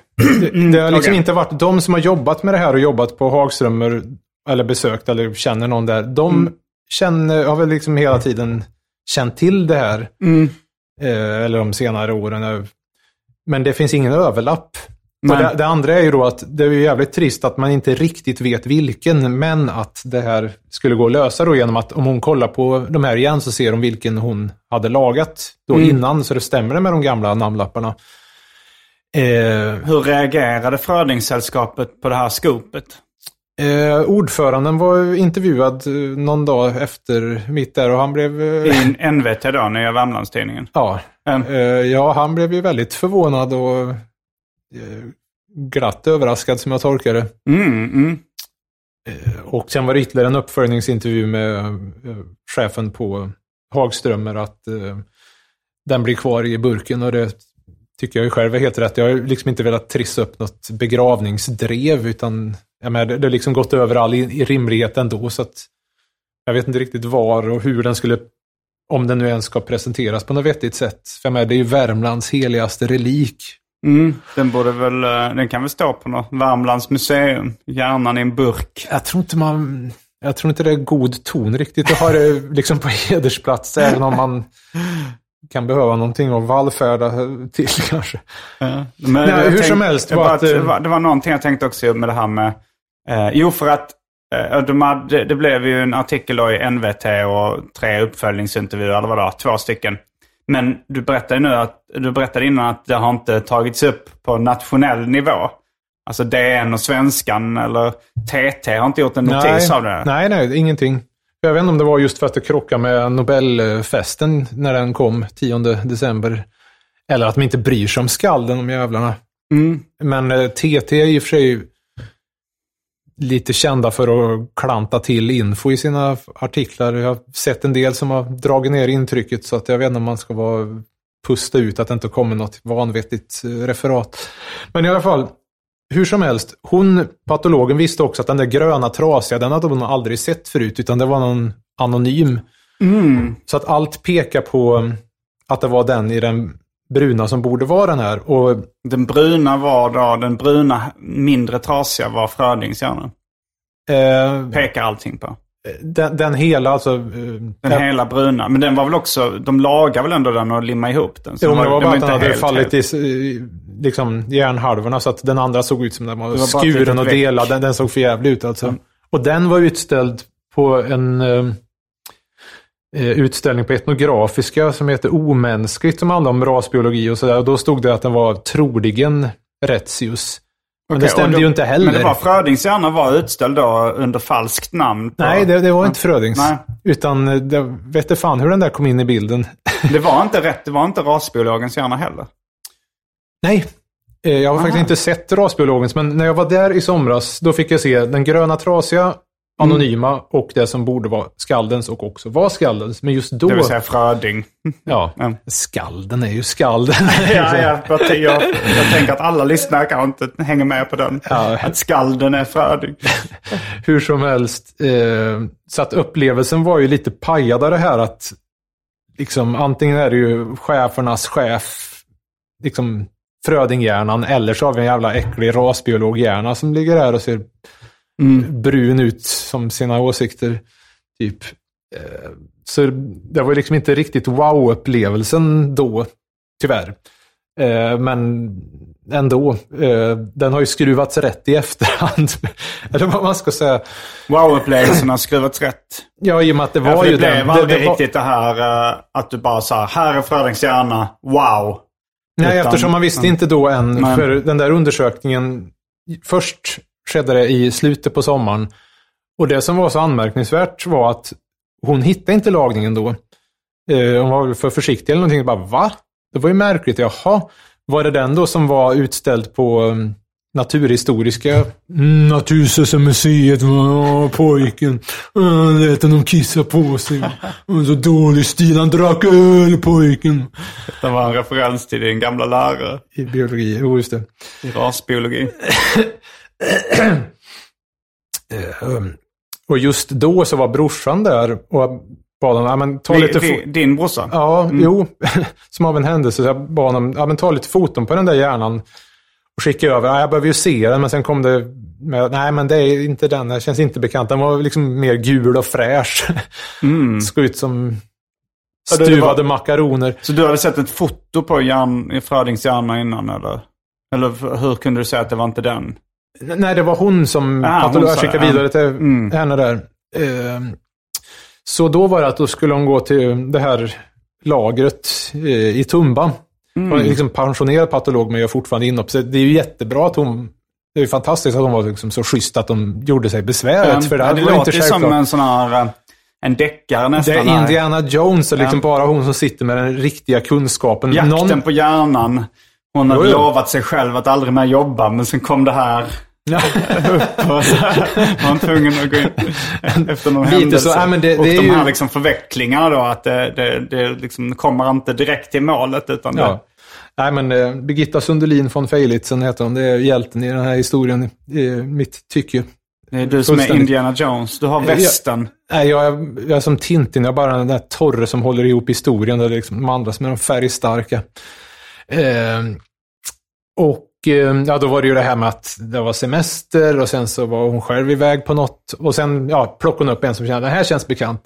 Det, det har liksom okej. inte varit de som har jobbat med det här och jobbat på Hagströmer, eller besökt eller känner någon där. De Mm. känner, har väl liksom hela tiden känt till det här. Mm. Eh, eller de senare åren. Men det finns ingen överlapp. Det, det andra är ju då att det är jävligt trist att man inte riktigt vet vilken, men att det här skulle gå att lösa då genom att om hon kollar på de här igen så ser hon vilken hon hade lagat då Mm. innan, så det stämmer med de gamla namnlapparna. Eh, Hur reagerade Fröding-sällskapet på det här scoopet? Eh, ordföranden var intervjuad eh, någon dag efter mitt där och han blev... Eh, I en NVT då, Nya Värmlandstidningen. ja, Mm. eh, ja, han blev ju väldigt förvånad och eh, glatt överraskad som jag tolkar det. Mm, mm. Och sen var det ytterligare en uppföljningsintervju med eh, chefen på Hagströmer att eh, den blir kvar i burken och det tycker jag ju själv är helt rätt. Jag har liksom inte velat trissa upp något begravningsdrev utan jag menar, det har liksom gått över all rimlighet ändå så att jag vet inte riktigt var och hur den skulle, om den nu ens ska presenteras på något vettigt sätt. För jag menar, det är ju Värmlands heligaste relik. Mm. Den borde väl, eh, den kan väl stå på något Värmlands museum. Hjärnan i en burk. Jag tror inte man... Jag tror inte det är god ton riktigt att ha det liksom på hedersplats, även om man kan behöva någonting att vallfärda till kanske. Men Nej, hur tänk- som helst var att, det, var, det var någonting jag tänkte också med det här med... Eh, jo, för att eh, de hade, det blev ju en artikel då i NVT och tre uppföljningsintervjuer, eller vad det var, två stycken. Men du berättade nu att, du berättade innan att det har inte tagits upp på nationell nivå. Alltså DN och Svenskan eller TT har inte gjort en notis av det. nej, nej, ingenting. Jag vet inte om det var just för att det krockade med Nobelfesten när den kom 10 december. Eller att de inte bryr sig om skalden, de jävlarna. Mm. Men eh, TT i och för sig... lite kända för att klanta till info i sina artiklar. Jag har sett en del som har dragit ner intrycket så att jag vet inte om man ska vara pusta ut att det inte kommer något vanvettigt eh, referat. Men i alla fall, hur som helst, hon, patologen, visste också att den där gröna trasiga, den hade hon aldrig sett förut, utan det var någon anonym. Så att allt pekar på att det var den i den bruna som borde vara den här. Och Den bruna var då, den bruna mindre trasiga var Frödings hjärna. eh, Pekar allting på. den, den hela, alltså... eh, Den hela bruna. Men den var väl också, de lagar väl ändå den och limmar ihop den. Så Jo, men det var den bara att den hade helt- fallit helt- i, liksom, hjärnhalvorna så att den andra såg ut som den var, var skuren och delad. Den, den såg för jävligt ut alltså. Och den var utställd på en eh, eh, utställning på Etnografiska som heter Omänskligt som handlar om rasbiologi och sådär. Och då stod det att den var troligen Retzius. Men det Okej, stämde då- ju inte heller. Men det var Frödings hjärna var utställd då under falskt namn. På, Nej, det, det var inte Frödings. Nej. Utan eh, det vet fan hur den där kom in i bilden. Det var inte rätt, det var inte rasbiologens hjärna heller. Nej, eh, jag har faktiskt inte sett rasbiologens, men när jag var där i somras, då fick jag se den gröna trasiga, anonyma och det som borde vara skaldens och också var skaldens. Men just då... Det vill säga Fröding. Ja, Mm. skalden är ju skalden. ja, ja, jag, jag, jag tänker att alla lyssnare kanske inte hänger med på den. Ja. Att skalden är Fröding. Hur som helst. Eh, så att upplevelsen var ju lite pajad av det här att liksom antingen är det ju chefernas chef, liksom Frödinghjärnan, eller så har vi en jävla äcklig rasbiologhjärna som ligger här och ser brun ut som sina åsikter. Typ. Eh, så det var ju liksom inte riktigt wow-upplevelsen då, tyvärr. Eh, men ändå, eh, den har ju skruvats rätt i efterhand. Eller vad man ska säga. Wow-upplevelsen har skruvats rätt. Ja, i och med att det Ja, var ju det blev den. aldrig det var- riktigt det här att du bara sa här är Frödings hjärna, wow. Nej, Utan- eftersom man visste inte då än. Nej. För den där undersökningen, först skedde det i slutet på sommaren. Och det som var så anmärkningsvärt var att hon hittade inte lagningen då. Eh, hon var väl för försiktig eller någonting. Bara, va? Det var ju märkligt. Jaha, var det den då som var utställd på um, Naturhistoriska mm, Naturhistoriska museet? Pojken. Lät honom kissa på sig. Så dålig stil. Han drack öl, pojken. Det var en referens till din gamla lärare I biologi, jo just det. i rasbiologi. Um, Och just då så var brorsan där och bad honom, ja men ta lite fo- Din brorsa? Ja, jo. Som av en händelse. Så jag bad honom, ja men ta lite foton på den där hjärnan. Och skicka över. Ja, jag behöver ju se den, men sen kom det med, nej men det är inte den, det känns inte bekant. Den var liksom mer gul och fräsch. Såg ut som stuvade var- makaroner. Så du hade sett ett foto på i Frödings hjärna innan eller? Eller hur kunde du säga att det var inte den? Nej, det var hon som Ah, patolog hon sa skickade vidare till Mm. henne där. Ehm, Så då var det att då skulle hon gå till det här lagret eh, i Tumba. Hon Mm. är liksom pensionerad patolog men gör fortfarande inhopp. Så det är ju jättebra att hon... Det är ju fantastiskt att hon var liksom så schysst att de gjorde sig besväret. för det, det var inte låter ju som en sån här, eh, en deckare Det nästan. är här. Indiana Jones och liksom Ja. bara hon som sitter med den riktiga kunskapen. Jakten Någon- på hjärnan. Hon hade Jo, jo. lovat sig själv att aldrig mer jobba, men sen kom det här. Och så var tvungen att gå in efter någon Lite händelse. så, ja, men det- och det är de ju- här liksom förvecklingarna då, att det, det, det liksom kommer inte direkt till målet. Utan det, Ja. Nej, men eh, Birgitta Sundelin von Feilitzen heter hon. Det är hjälten i den här historien, i mitt tycke. det är du som är. Indiana Jones. Du har Ja. västen. Nej, jag är, jag är som Tintin. Jag är bara den där torre som håller ihop historien. Där det är liksom de andra som är de färgstarka. Eh, och eh, ja, då var det ju det här med att det var semester och sen så var hon själv iväg på något. Och sen ja, plockade hon upp en som kände, den här känns bekant.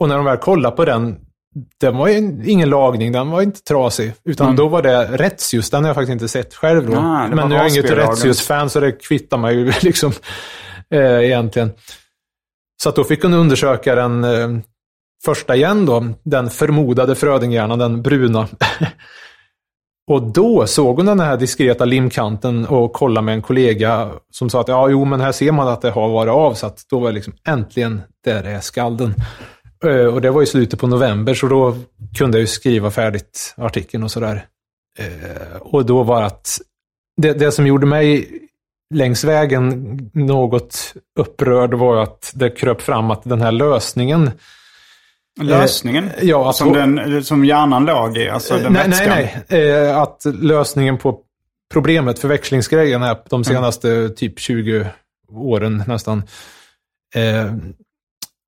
Och när de väl kollade på den, den var ju ingen lagning, den var inte trasig. Utan då var det Retzius, den har jag faktiskt inte sett själv då. Ah, det var Men nu är jag inget. Retzius-fan så det kvittar mig ju liksom eh, egentligen. Så då fick hon undersöka den eh, första igen då, den förmodade Frödinghjärnan, den bruna. och då såg hon den här diskreta limkanten och kollade med en kollega som sa att ja, jo, men här ser man att det har varit av. Så att då var det liksom äntligen, där är skalden. Eh, och det var i slutet på november, så då kunde jag ju skriva färdigt artikeln och sådär. Eh, och då var att det, det som gjorde mig längs vägen något upprörd var ju att det kröp fram att den här lösningen Lösningen? Eh, ja, att som, den, som hjärnan låg i? Alltså den nej, vätskan. nej, nej. Eh, att lösningen på problemet, förväxlingsgrejen, är de senaste typ 20 åren nästan. Eh,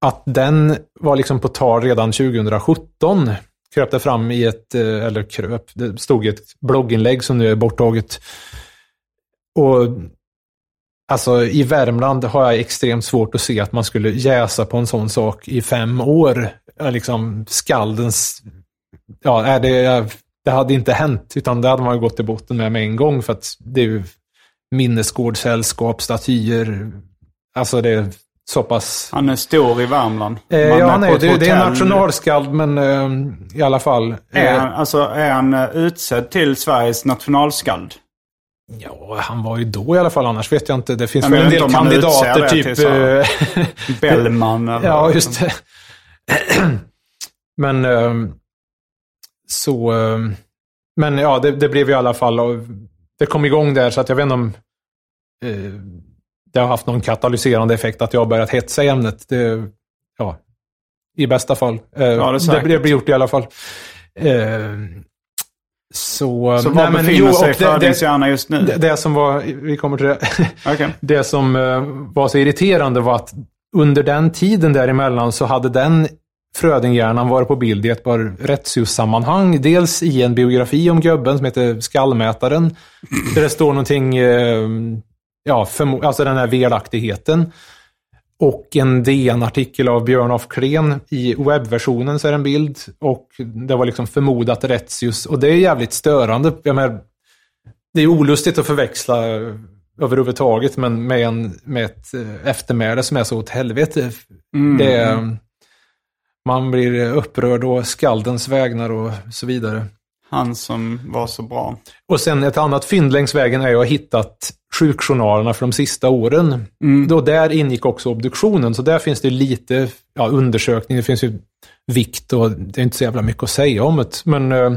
att den var liksom på tal redan 2017. Kröp det fram i ett, eller kröp, det stod i ett blogginlägg som nu är borttaget. Och Alltså i Värmland har jag extremt svårt att se att man skulle jäsa på en sån sak i fem år. Liksom skaldens... Ja, det, det hade inte hänt, utan det hade man gått till botten med med en gång. För att det är ju minnesgårdssällskap, statyer. Alltså det är så pass... Han är stor i Värmland. Eh, ja, nej, det, det är nationalskald, men eh, i alla fall. Är Eh, han, alltså, är han eh, utsedd till Sveriges nationalskald? Ja, han var ju då i alla fall, annars vet jag inte. Det finns väl en del kandidater, typ... eh, Bellman eller... Ja, just det. men ehm, så... ehm, men ja, det, det blev i alla fall... och Det kom igång där, så att jag vet inte om eh, det har haft någon katalyserande effekt att jag har börjat hetsa i ämnet. Det, ja, I bästa fall. Eh, det det, det blir gjort i alla fall. Så... Så var nej, men befinner jo, sig Frödings hjärna just nu? det, det som var, vi kommer till det. Okej. Det som eh, var så irriterande var att under den tiden däremellan så hade den Frödinghjärnan varit på bild i ett par rättsjustsammanhang. Dels i en biografi om gubben som heter Skallmätaren. Där det står någonting, eh, ja, alltså den här velaktigheten. Och en DN-artikel av Björn af Klen. I webbversionen så är det en bild. Och det var liksom förmodat rättsjust. Och det är jävligt störande. Jag menar, det är olustigt att förväxla överhuvudtaget, men med, en, med ett eh, eftermäle som är så åt helvete. Det är, man blir upprörd och skaldens vägnar och så vidare. Han som var så bra. Och sen ett annat fynd längs vägen är att jag har hittat sjukjournalerna för de sista åren. Då där ingick också obduktionen, så där finns det lite ja, undersökning. Det finns ju vikt och det är inte så jävla mycket att säga om det. Men eh,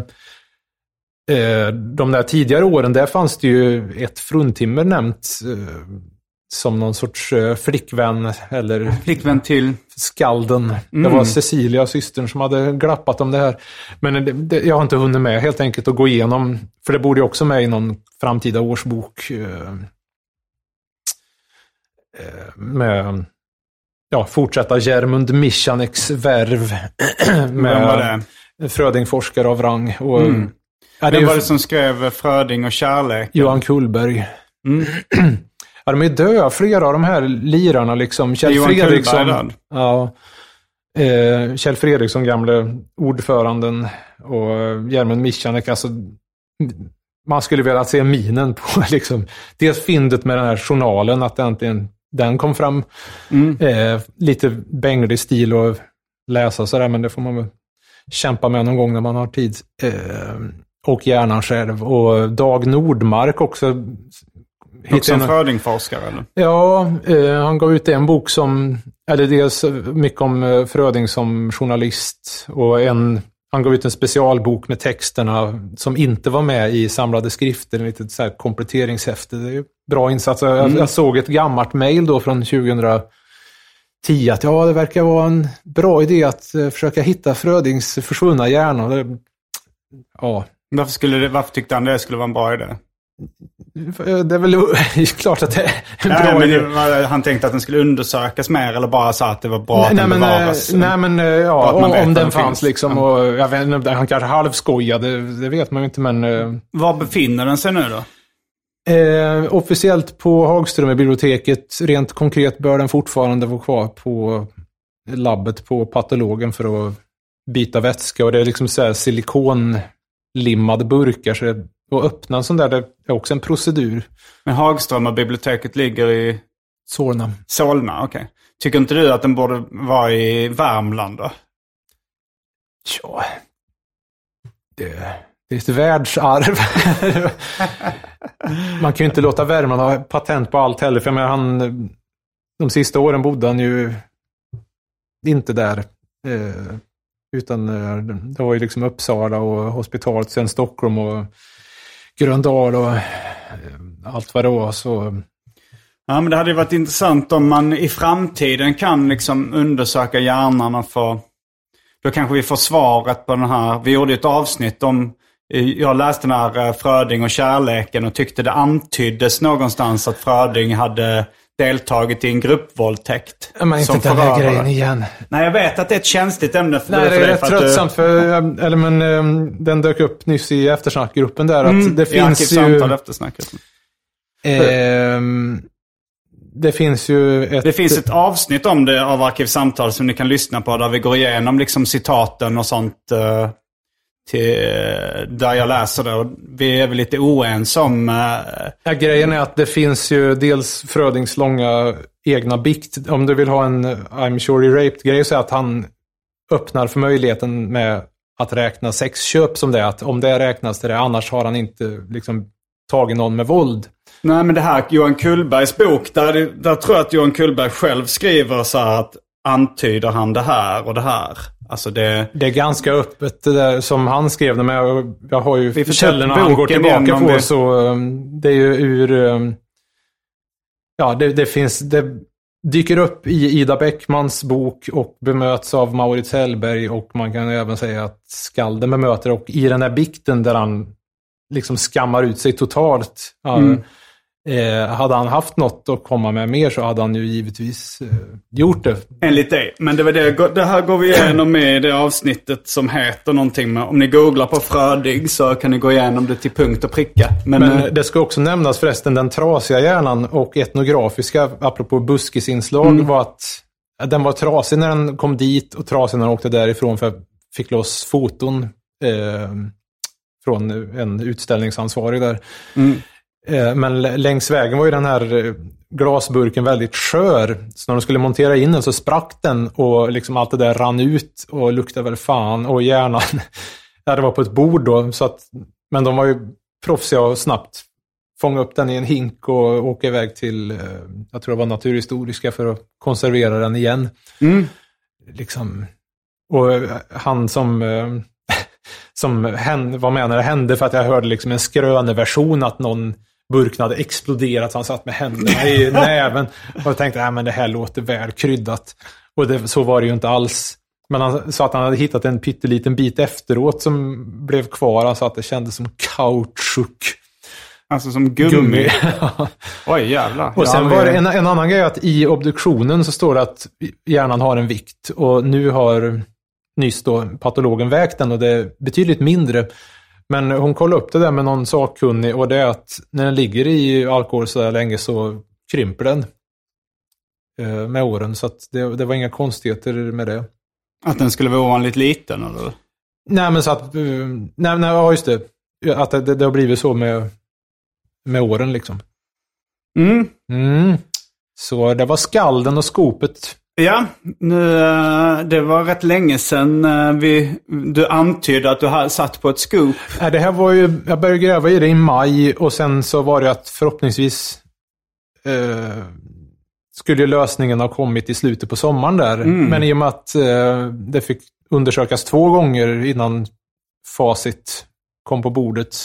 eh, de där tidigare åren, där fanns det ju ett fruntimmer nämnt eh, som någon sorts eh, flickvän eller Flickvän till... skalden. Det Mm. var Cecilia, systern, som hade glappat om det här. Men det, det, jag har inte hunnit med helt enkelt att gå igenom, för det borde ju också med i någon framtida årsbok. Eh, eh, med, ja, fortsätta Germund Michanek värv. Med det? Frödingforskare av rang. Och, Mm. ja, det Vem var det som skrev Fröding och kärlek? Johan Kullberg. Mm. Ja, de är döda, flera av de här lirarna. Liksom. Kjell Johan Kullberg Fredriksson. död? Ja. Eh, Kjell Fredriksson, gamle ordföranden och Germund Michanek. Alltså, man skulle vilja se minen på liksom, dels fyndet med den här journalen, att äntligen den kom fram. Mm. Eh, lite bänglig stil att läsa sådär, men det får man väl kämpa med någon gång när man har tid. Eh, och hjärnan själv. Och Dag Nordmark också. Också en Fröding-forskare eller? Ja, eh, han gav ut en bok som, eller dels mycket om eh, Fröding som journalist och en, han gav ut en specialbok med texterna som inte var med i samlade skrifter, en litet så här kompletteringshäfte. Det är ju bra insats. Jag, jag såg ett gammalt mejl då från 2010 att ja, det verkar vara en bra idé att eh, försöka hitta Frödings försvunna hjärna. Ja, Varför, skulle det, varför tyckte han det skulle vara en bra idé? det är väl klart att det är en Nej, bra idé. han tänkte att den skulle undersökas mer eller bara sa att det var bra att nej, den men, bevaras? eh, nej, men eh, ja, att om, om att den den fanns finns. liksom. Och, jag vet, inte, han kanske halvskojade, det vet man ju inte. Men eh, Var befinner den sig nu då? eh, officiellt på Hagströmerbiblioteket, rent konkret bör den fortfarande vara kvar på labbet på patologen för att byta vätska. Och det är liksom så här silikonlimmade burkar. Så det, att öppna en sån där, det är också en procedur. Men Hagström och biblioteket ligger i Solna. Solna, okej. Tycker inte du att den borde vara i Värmland då? Ja, det, det är ett världsarv. Man kan ju inte låta Värmland ha patent på allt heller. För jag menar, han, de sista åren bodde han ju inte där. Eh, utan eh, det var ju liksom Uppsala och hospitalet, sen Stockholm och Gröndal och eh, allt vad det var. Så, Ja, men det hade ju varit intressant om man i framtiden kan liksom undersöka hjärnan och få... Då kanske vi får svaret på den här... Vi gjorde ett avsnitt om... Jag läste den här eh, Fröding och kärleken och tyckte det antyddes någonstans att Fröding hade deltagit i en gruppvåldtäkt. Men inte som den här grejen igen. Nej, jag vet att det är ett känsligt ämne för, Nej, det är rätt för att du- tröttsamt för, eller men, ehm, den dök upp nyss i eftersnackgruppen där. Att Mm, det finns ju... Eftersnacket. ehm, det finns ju ett... Det finns ett avsnitt om det av Arkivsamtal som ni kan lyssna på där vi går igenom liksom citaten och sånt. eh, till, där jag läser det. Och vi är väl lite oense om... eh, Ja, grejen är att det finns ju dels Frödings långa egna bikt. Om du vill ha en I'm sure he raped-grej så är att han öppnar för möjligheten med att räkna sexköp som det är. Att om det räknas till det, annars har han inte liksom tagit någon med våld. Nej men det här Johan Kullbergs bok, där, där tror jag att Johan Kullberg själv skriver så här att antyder han det här och det här. Alltså det... Det är ganska öppet det där som han skrev det med. Jag, jag har ju Vi källorna han går tillbaka på. vi- Så um, det är ju ur... um, Ja, det, det finns... Det dyker upp i Ida Bäckmans bok och bemöts av Maurits Hellberg och man kan även säga att skalden bemöter och i den här bikten där han liksom skammar ut sig totalt. Mm. Eh, hade han haft något att komma med mer så hade han ju givetvis eh, gjort det. Enligt dig. Men det, var det, det här går vi igenom med i det avsnittet som heter någonting med... Om ni googlar på Fröding så kan ni gå igenom det till punkt och pricka. Men, Men eh, det ska också nämnas förresten, den trasiga hjärnan och etnografiska, apropå buskisinslag, Mm. var att den var trasig när den kom dit och trasig när den åkte därifrån för jag fick loss foton eh, från en utställningsansvarig där. Mm. Eh, men längs vägen var ju den här eh, glasburken väldigt skör. Så när de skulle montera in den så sprack den och liksom allt det där rann ut och luktade väl fan. Och hjärnan, ja, det var på ett bord då. Så att, men de var ju proffsiga och snabbt fånga upp den i en hink och åka iväg till, eh, jag tror det var Naturhistoriska för att konservera den igen. Mm. Liksom, och han som, som var med när det hände för att jag hörde liksom en skröneversion att någon burken hade exploderat så han satt med händerna i näven. Och jag tänkte, nej men det här låter väl kryddat. Och det, så var det ju inte alls. Men han sa att han hade hittat en pytteliten bit efteråt som blev kvar. Han sa att det kändes som kautschuk. Alltså som gummi. Ja. Oj jävlar. Och sen var det en, en annan grej att i obduktionen så står det att hjärnan har en vikt och nu har nyss då patologen vägt den och det är betydligt mindre. Men hon kollade upp det där med någon sakkunnig och det är att när den ligger i alkohol så där länge så krymper den eh, med åren. Så att det, det var inga konstigheter med det. Att den skulle vara ovanligt liten eller? Nej, men så att... eh, Nej, nej ja, just det. Att det, det, det har blivit så med, med åren liksom. Mm. Mm. Så det var skalden och skopet. Ja, nu, eh, det var rätt länge sedan eh, vi, du antydde att du satt på ett scoop. Det här var ju, jag började gräva i det i maj och sen så var det att förhoppningsvis eh, skulle lösningen ha kommit i slutet på sommaren där. Mm. Men i och med att eh, det fick undersökas två gånger innan facit kom på bordet.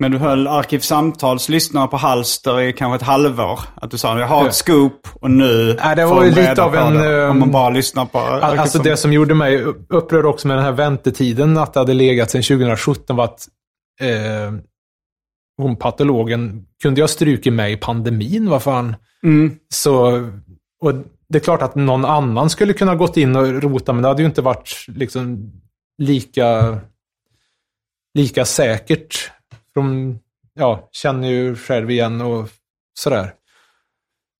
Men du höll Arkivsamtals lyssnare på halster i kanske ett halvår. Att du sa jag har ett scoop och nu Nej, det var ju de lite av en, det. Om man ehm, bara lyssnar på Alltså det som gjorde mig upprörd också med den här väntetiden, att det hade legat sedan 2017, var att eh, hon patologen kunde jag strukit med i pandemin, vad fan. Mm. Så, och det är klart att någon annan skulle kunna gått in och rota, men det hade ju inte varit liksom lika, lika säkert. De ja, känner ju själv igen och sådär.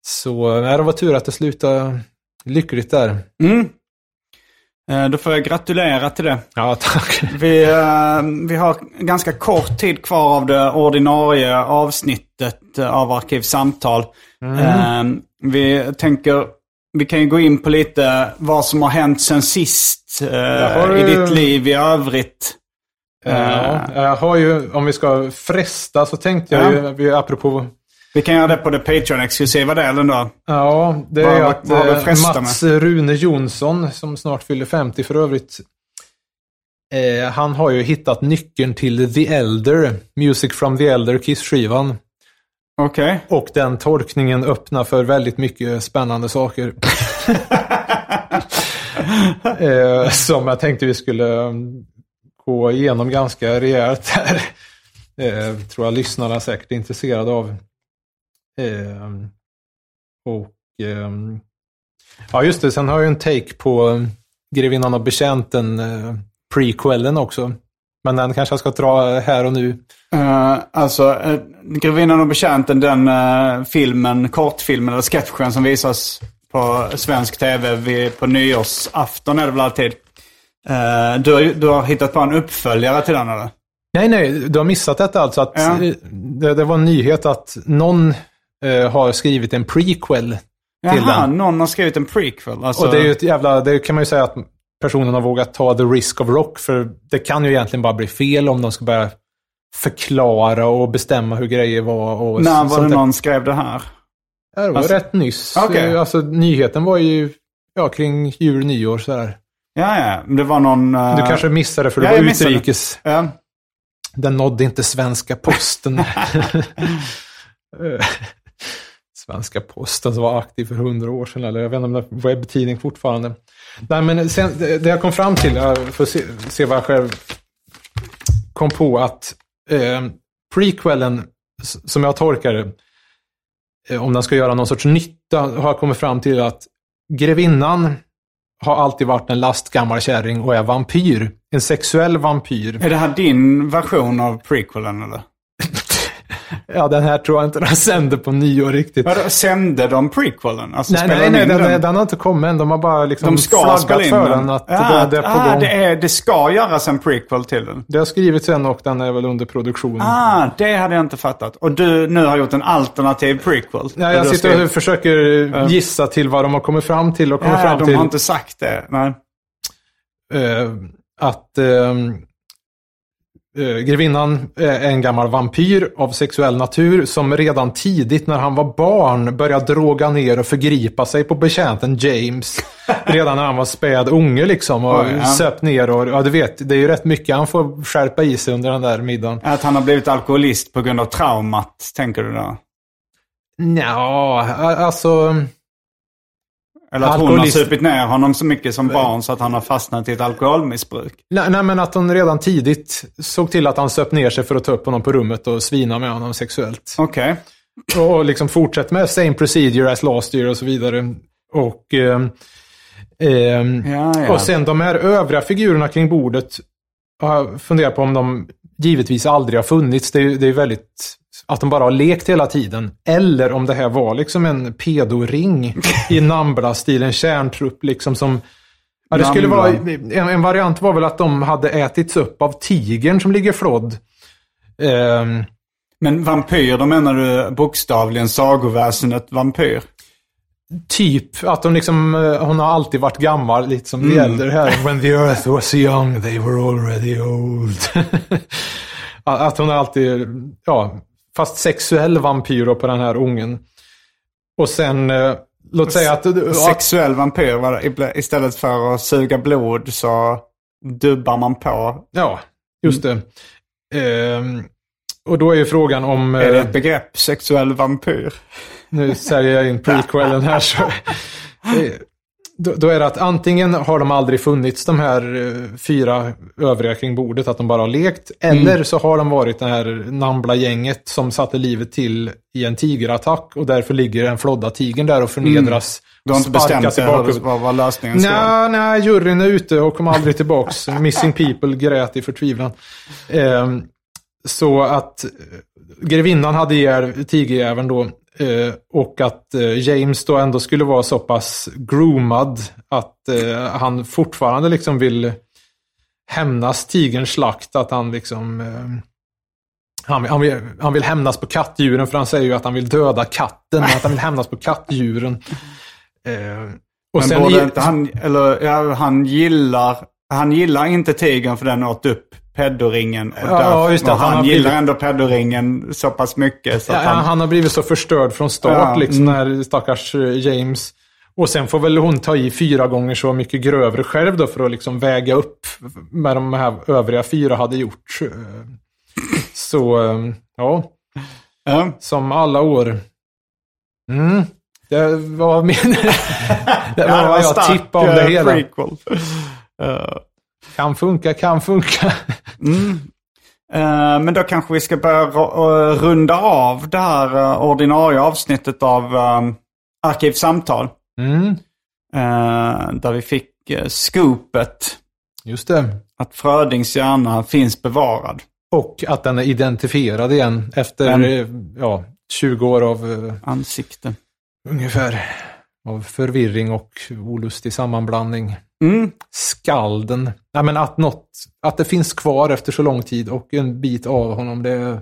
Så nej, det var tur att det slutade lyckligt där. Mm. Eh, Då får jag gratulera till det. Ja, tack. Vi, eh, vi har ganska kort tid kvar av det ordinarie avsnittet eh, av Arkivsamtal. Eh, Vi tänker, vi kan ju gå in på lite vad som har hänt sen sist har i ditt liv i övrigt. Ja, jag har ju, om vi ska fresta så tänkte jag Ja. ju, vi, apropå, Vi kan göra det på det Patreon-exklusiva delen då. ja, det är att eh, Mats Rune Jonsson, som snart fyller 50 för övrigt, eh, han har ju hittat nyckeln till The Elder, Music from the Elder, Kiss-skivan. Okej. Och den tolkningen öppnar för väldigt mycket spännande saker. eh, som jag tänkte vi skulle gå igenom ganska rejält här. Eh, tror jag lyssnarna säkert är intresserade av. Eh, och ehm, Ja, just det. Sen har jag en take på ehm, Grevinnan och betjänten, prequelen prequellen också. Men den kanske jag ska dra här och nu. Uh, alltså, uh, Grevinnan och betjänten, den uh, filmen, kortfilmen eller sketchen som visas på svensk tv vid, på nyårsafton är det väl alltid. Uh, du, du har hittat på en uppföljare till den eller? Nej, nej, du har missat detta alltså. Att Ja. det, det var en nyhet att någon eh, har skrivit en prequel till Jaha, den. någon har skrivit en prequel. Alltså, Och det är ju ett jävla, det kan man ju säga att personen har vågat ta the risk of rock. För det kan ju egentligen bara bli fel om de ska börja förklara och bestämma hur grejer var. Och när var det där. någon skrev det här? Ja, det var Alltså- rätt nyss. Okej. Eh, Alltså nyheten var ju ja, kring jul, nyår sådär. Ja, ja. men Det var någon... uh, Du kanske missade för det ja, var utrikes. Ja. Den nådde inte svenska posten. Svenska posten som var aktiv för hundra år sedan. Eller jag vet inte om det var webbtidning fortfarande. Nej, men sen, det jag kom fram till, jag får se, se vad jag själv kom på, att eh, prequelen, som jag tolkar det, eh, om den ska göra någon sorts nytta, har jag kommit fram till att grevinnan har alltid varit en lastgammal kärring och är vampyr. En sexuell vampyr. Är det här din version av prequelen eller? Ja, den här tror jag inte den sänder på nyår riktigt. Vadå, sände de prequelen? Alltså, Nej, nej, de nej, den, den? den har inte kommit än. De har bara liksom De ska flaggat för den. den. Att ja, det, det är på ah, gång. det, är, det ska göras en prequel till den. Det har skrivits sen och den är väl under produktion. Ah, det hade jag inte fattat. Och du nu har gjort en alternativ prequel. Ja, jag sitter skrivit- och försöker gissa till vad de har kommit fram till och kommit Ja, fram de till har inte sagt det. Nej. eh, att ehm, eh, grevinnan är en gammal vampyr av sexuell natur som redan tidigt när han var barn började droga ner och förgripa sig på betjänten James. redan när han var späd unge liksom och Oj, ja. söp ner och ja du vet, det är ju rätt mycket han får skärpa i sig under den där middagen. Att han har blivit alkoholist på grund av traumat, tänker du då? Ja, alltså... Eller att hon har supit ner honom så mycket som barn så att han har fastnat i ett alkoholmissbruk. Nej, nej, men att hon redan tidigt såg till att han söp ner sig för att ta upp honom på rummet och svina med honom sexuellt. Okej. Och liksom fortsätt med same procedure as last year och så vidare. Och, ehm, ehm, Ja, ja. och sen de här övriga figurerna kring bordet har jag funderat på om de givetvis aldrig har funnits. Det är, det är väldigt att de bara har lekt hela tiden. Eller om det här var liksom en pedoring i Nambla-stilen kärntrupp liksom som Ja, det skulle vara, en, en variant var väl att de hade ätits upp av tigern som ligger flodd. Ehm, Men vampyr, då menar du bokstavligen sagoväsendet vampyr? Typ att hon liksom, eh, hon har alltid varit gammal, lite som Mm. det gäller här. When the earth was young, they were already old. att hon alltid, ja, fast sexuell vampyr då på den här ungen. Och sen, eh, låt säga att... att Sexuell vampyr, var det, istället för att suga blod så dubbar man på. ja, just det. Ehm, och då är ju frågan om... Är det eh, ett begrepp, sexuell vampyr? Nu säljer jag in prequelen här. Så, Eh, då, då är det att antingen har de aldrig funnits de här eh, fyra övriga kring bordet, att de bara har lekt. Eller så har de varit det här Nambla-gänget som satte livet till i en tigerattack och därför ligger den flodda tigern där och förnedras. Du har inte bestämt dig vad, vad lösningen ska vara? Nej, nej, juryn är ute och kom aldrig tillbaks. Missing people grät i förtvivlan. Ehm, så att eh, grevinnan hade ihjäl tigerjäveln då. Eh, och att eh, James då ändå skulle vara så pass groomad att eh, han fortfarande liksom vill hämnas tigerns slakt. Att han liksom... Han, han, vill, han vill hämnas på kattdjuren för han säger ju att han vill döda katten. Att han vill hämnas på kattdjuren. Och Men sen borde i- han, eller ja, han gillar, han gillar inte tigern för den åt upp pedoringen. Och Ja, därför- just det, och han han, gillar blivit- ändå pedoringen så pass mycket så Ja, han... han... har blivit så förstörd från start, Ja, liksom, mm. när stackars eh, James. Och sen får väl hon ta i fyra gånger så mycket grövre själv då för att liksom väga upp med de här övriga fyra hade gjort. Eh, Så, eh, ja. Ja. Som alla år. Mm. Det var min... det var vad jag tippade om det hela. Prequel. Eh, Kan funka, kan funka. Eh, men då kanske vi ska börja eh, runda av det här eh, ordinarie avsnittet av um, Arkivsamtal. Mm. Där vi fick scoopet Just det. att Frödings hjärna finns bevarad. Och att den är identifierad igen efter Men- ja, 20 år av Ansikte. ungefär av förvirring och olustig sammanblandning. Mm. Skalden. Nej, men att, något, att det finns kvar efter så lång tid och en bit av honom, det,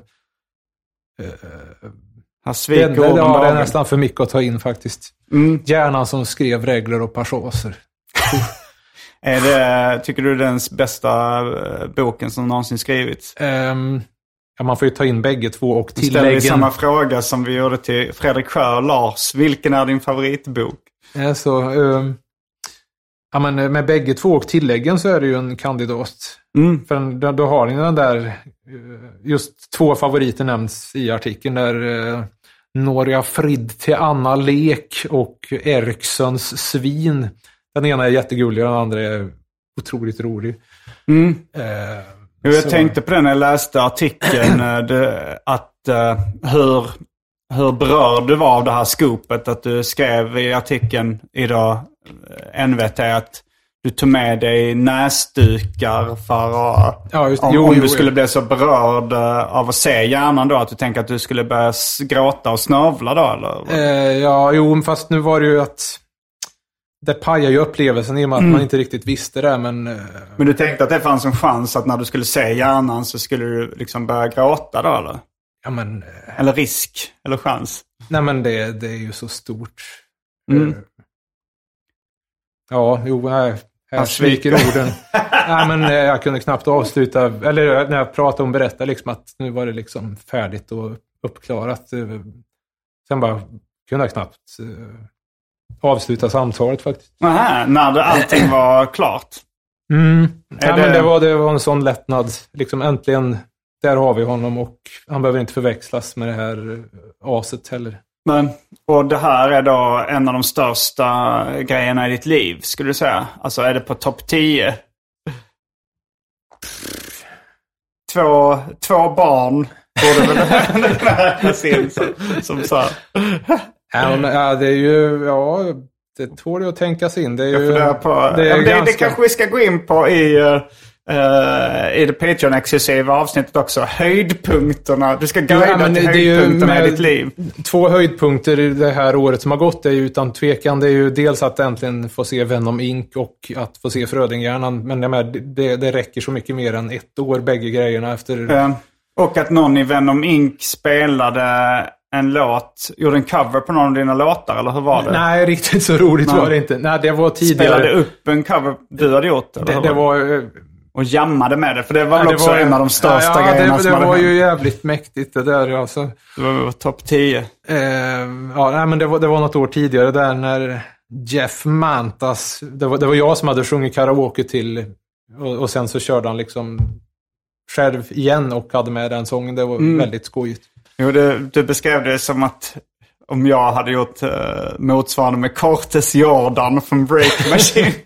Här det, sviker det, ja, det är nästan för mycket att ta in faktiskt. Mm. Hjärnan som skrev regler och passager. Är det, tycker du det är den bästa eh, boken som någonsin skrivits? Ehm, ja, man får ju ta in bägge två och Nu ställer vi tilläggen. samma fråga som vi gjorde till Fredrik Sjö och Lars. Vilken är din favoritbok? Eh, Så, ehm, ja, men eh, med bägge två och tilläggen så är det ju en kandidat. Mm. För då, har ni den där, eh, just två favoriter nämns i artikeln. Där uh, Noria Frid till Anna Lek och Erikssons svin. Den ena är jättegullig och den andra är otroligt rolig. Mm. Eh, jag så- tänkte på det när jag läste artikeln. eh, det, att uh, hur, hur berörd du var av det här skopet. Att du skrev i artikeln idag, eh, NVT, att du tog med dig näsdukar för att... Ja, just om, Jo, om jo, du skulle jo. bli så berörd eh, av att se hjärnan då, att du tänker att du skulle börja gråta och snövla då eller? Eh, ja, jo, fast nu var det ju att det pajar ju upplevelsen i och med att Mm. man inte riktigt visste det. Men eh, Men du tänkte att det fanns en chans att när du skulle se hjärnan så skulle du liksom börja gråta då eller? ja, men, eh, Eller risk, eller chans. nej, men det, det är ju så stort. Mm. Eh, ja, jo, här, här sviker orden. nej, men eh, jag kunde knappt avsluta, eller när jag pratade om berätta liksom att nu var det liksom färdigt och uppklarat. Eh, Sen bara kunde jag knappt eh, avsluta samtalet faktiskt. Nähä, när allting var klart. Mm. Ja, det- men det, var, det var en sån lättnad. Liksom äntligen, där har vi honom och han behöver inte förväxlas med det här eh, aset heller. Men, och det här är då en av de största grejerna i ditt liv, skulle du säga? Alltså är det på topp 10? Två, två barn borde väl räknas in som, som så. här. Ja, det är ju, ja, det tål ju att tänkas in. Det är ju, på, det det, är ja, det, ganska, det kanske vi ska gå in på i, uh, i det Patreon-exklusiva avsnittet också. Höjdpunkterna. Du ska guida Ja, till höjdpunkterna i ditt liv. Två höjdpunkter i det här året som har gått är ju utan tvekan. Det är ju dels att äntligen få se Venom Inc. och att få se Frödinghjärnan. Men jag menar, det, det räcker så mycket mer än ett år, bägge grejerna efter... Eh, och att någon i Venom Inc. spelade en låt, gjorde en cover på någon av dina låtar, eller hur var det? Nej, riktigt så roligt Nej. var det inte. Nej, det var tidigare. Spelade upp en cover du hade gjort? Eller det, hur det var det? var... eh, Och jammade med det, för det var Ja, väl också en av de största ja, grejerna det, som det hade var hänt. ju jävligt mäktigt det där alltså. Det var topp 10. Eh, ja, nej, men det var, det var något år tidigare där när Jeff Mantas, det var, det var jag som hade sjungit karaoke till och, och sen så körde han liksom själv igen och hade med den sången. Det var Mm. väldigt skojigt. Jo, det, du beskrev det som att om jag hade gjort uh, motsvarande med Cortes Jordan från Break Machine.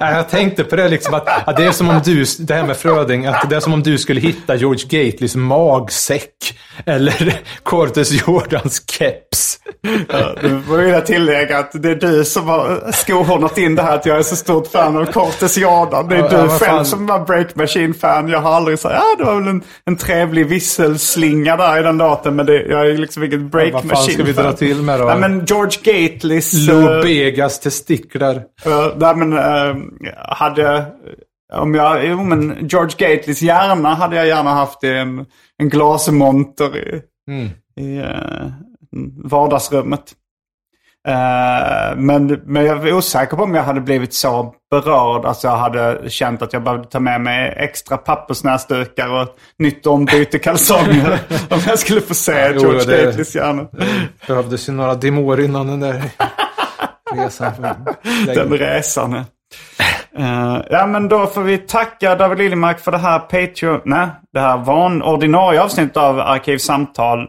Ja, jag tänkte på det liksom att, att det är som om du, det här med Fröding, att det är som om du skulle hitta George Gateleys magsäck eller Cortes Jordans keps. Ja, Du får vilja tillägga att det är du som har skohornat in det här att jag är så stort fan av Cortes Jordan. Det är Ja, du ja, själv som var Break Machine-fan. Jag har aldrig sagt ah, det var väl en, en trevlig visselslinga där i den låten. Men det, jag är liksom inget Break Machine-fan. Till med då? Nej, men George Gateleys... Lou eh, Begas testiklar. Uh, nej men uh, hade... Om jag, jo men George Gateleys hjärna hade jag gärna haft i en, en glasmonter i, Mm. i uh, vardagsrummet. Uh, men, men jag är osäker på om jag hade blivit så berörd. Alltså jag hade känt att jag behövde ta med mig extra pappersnäsdukar och ett nytt ombyte kalsonger. om jag skulle få se jo, George Gateleys hjärna. Behövdes ju några demor innan den där resan. Den resan. Uh, ja men då får vi tacka David Liljemark för det här Patreon, nej, det här van ordinarie avsnittet av Arkivsamtal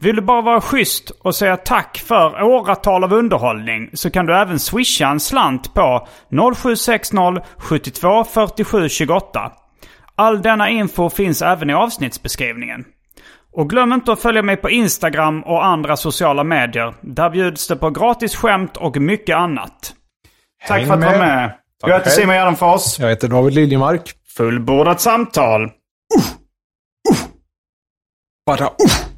Vill du bara vara schysst och säga tack för åratal av underhållning så kan du även swisha en slant på 0760 72 47 28. All denna info finns även i avsnittsbeskrivningen. Och glöm inte att följa mig på Instagram och andra sociala medier. Där bjuds det på gratis skämt och mycket annat. Tack Häng för att du var med. Tack Jag heter. Simon Gärdenfors. Jag heter David Liljemark. Fullbordat samtal. Bara uff.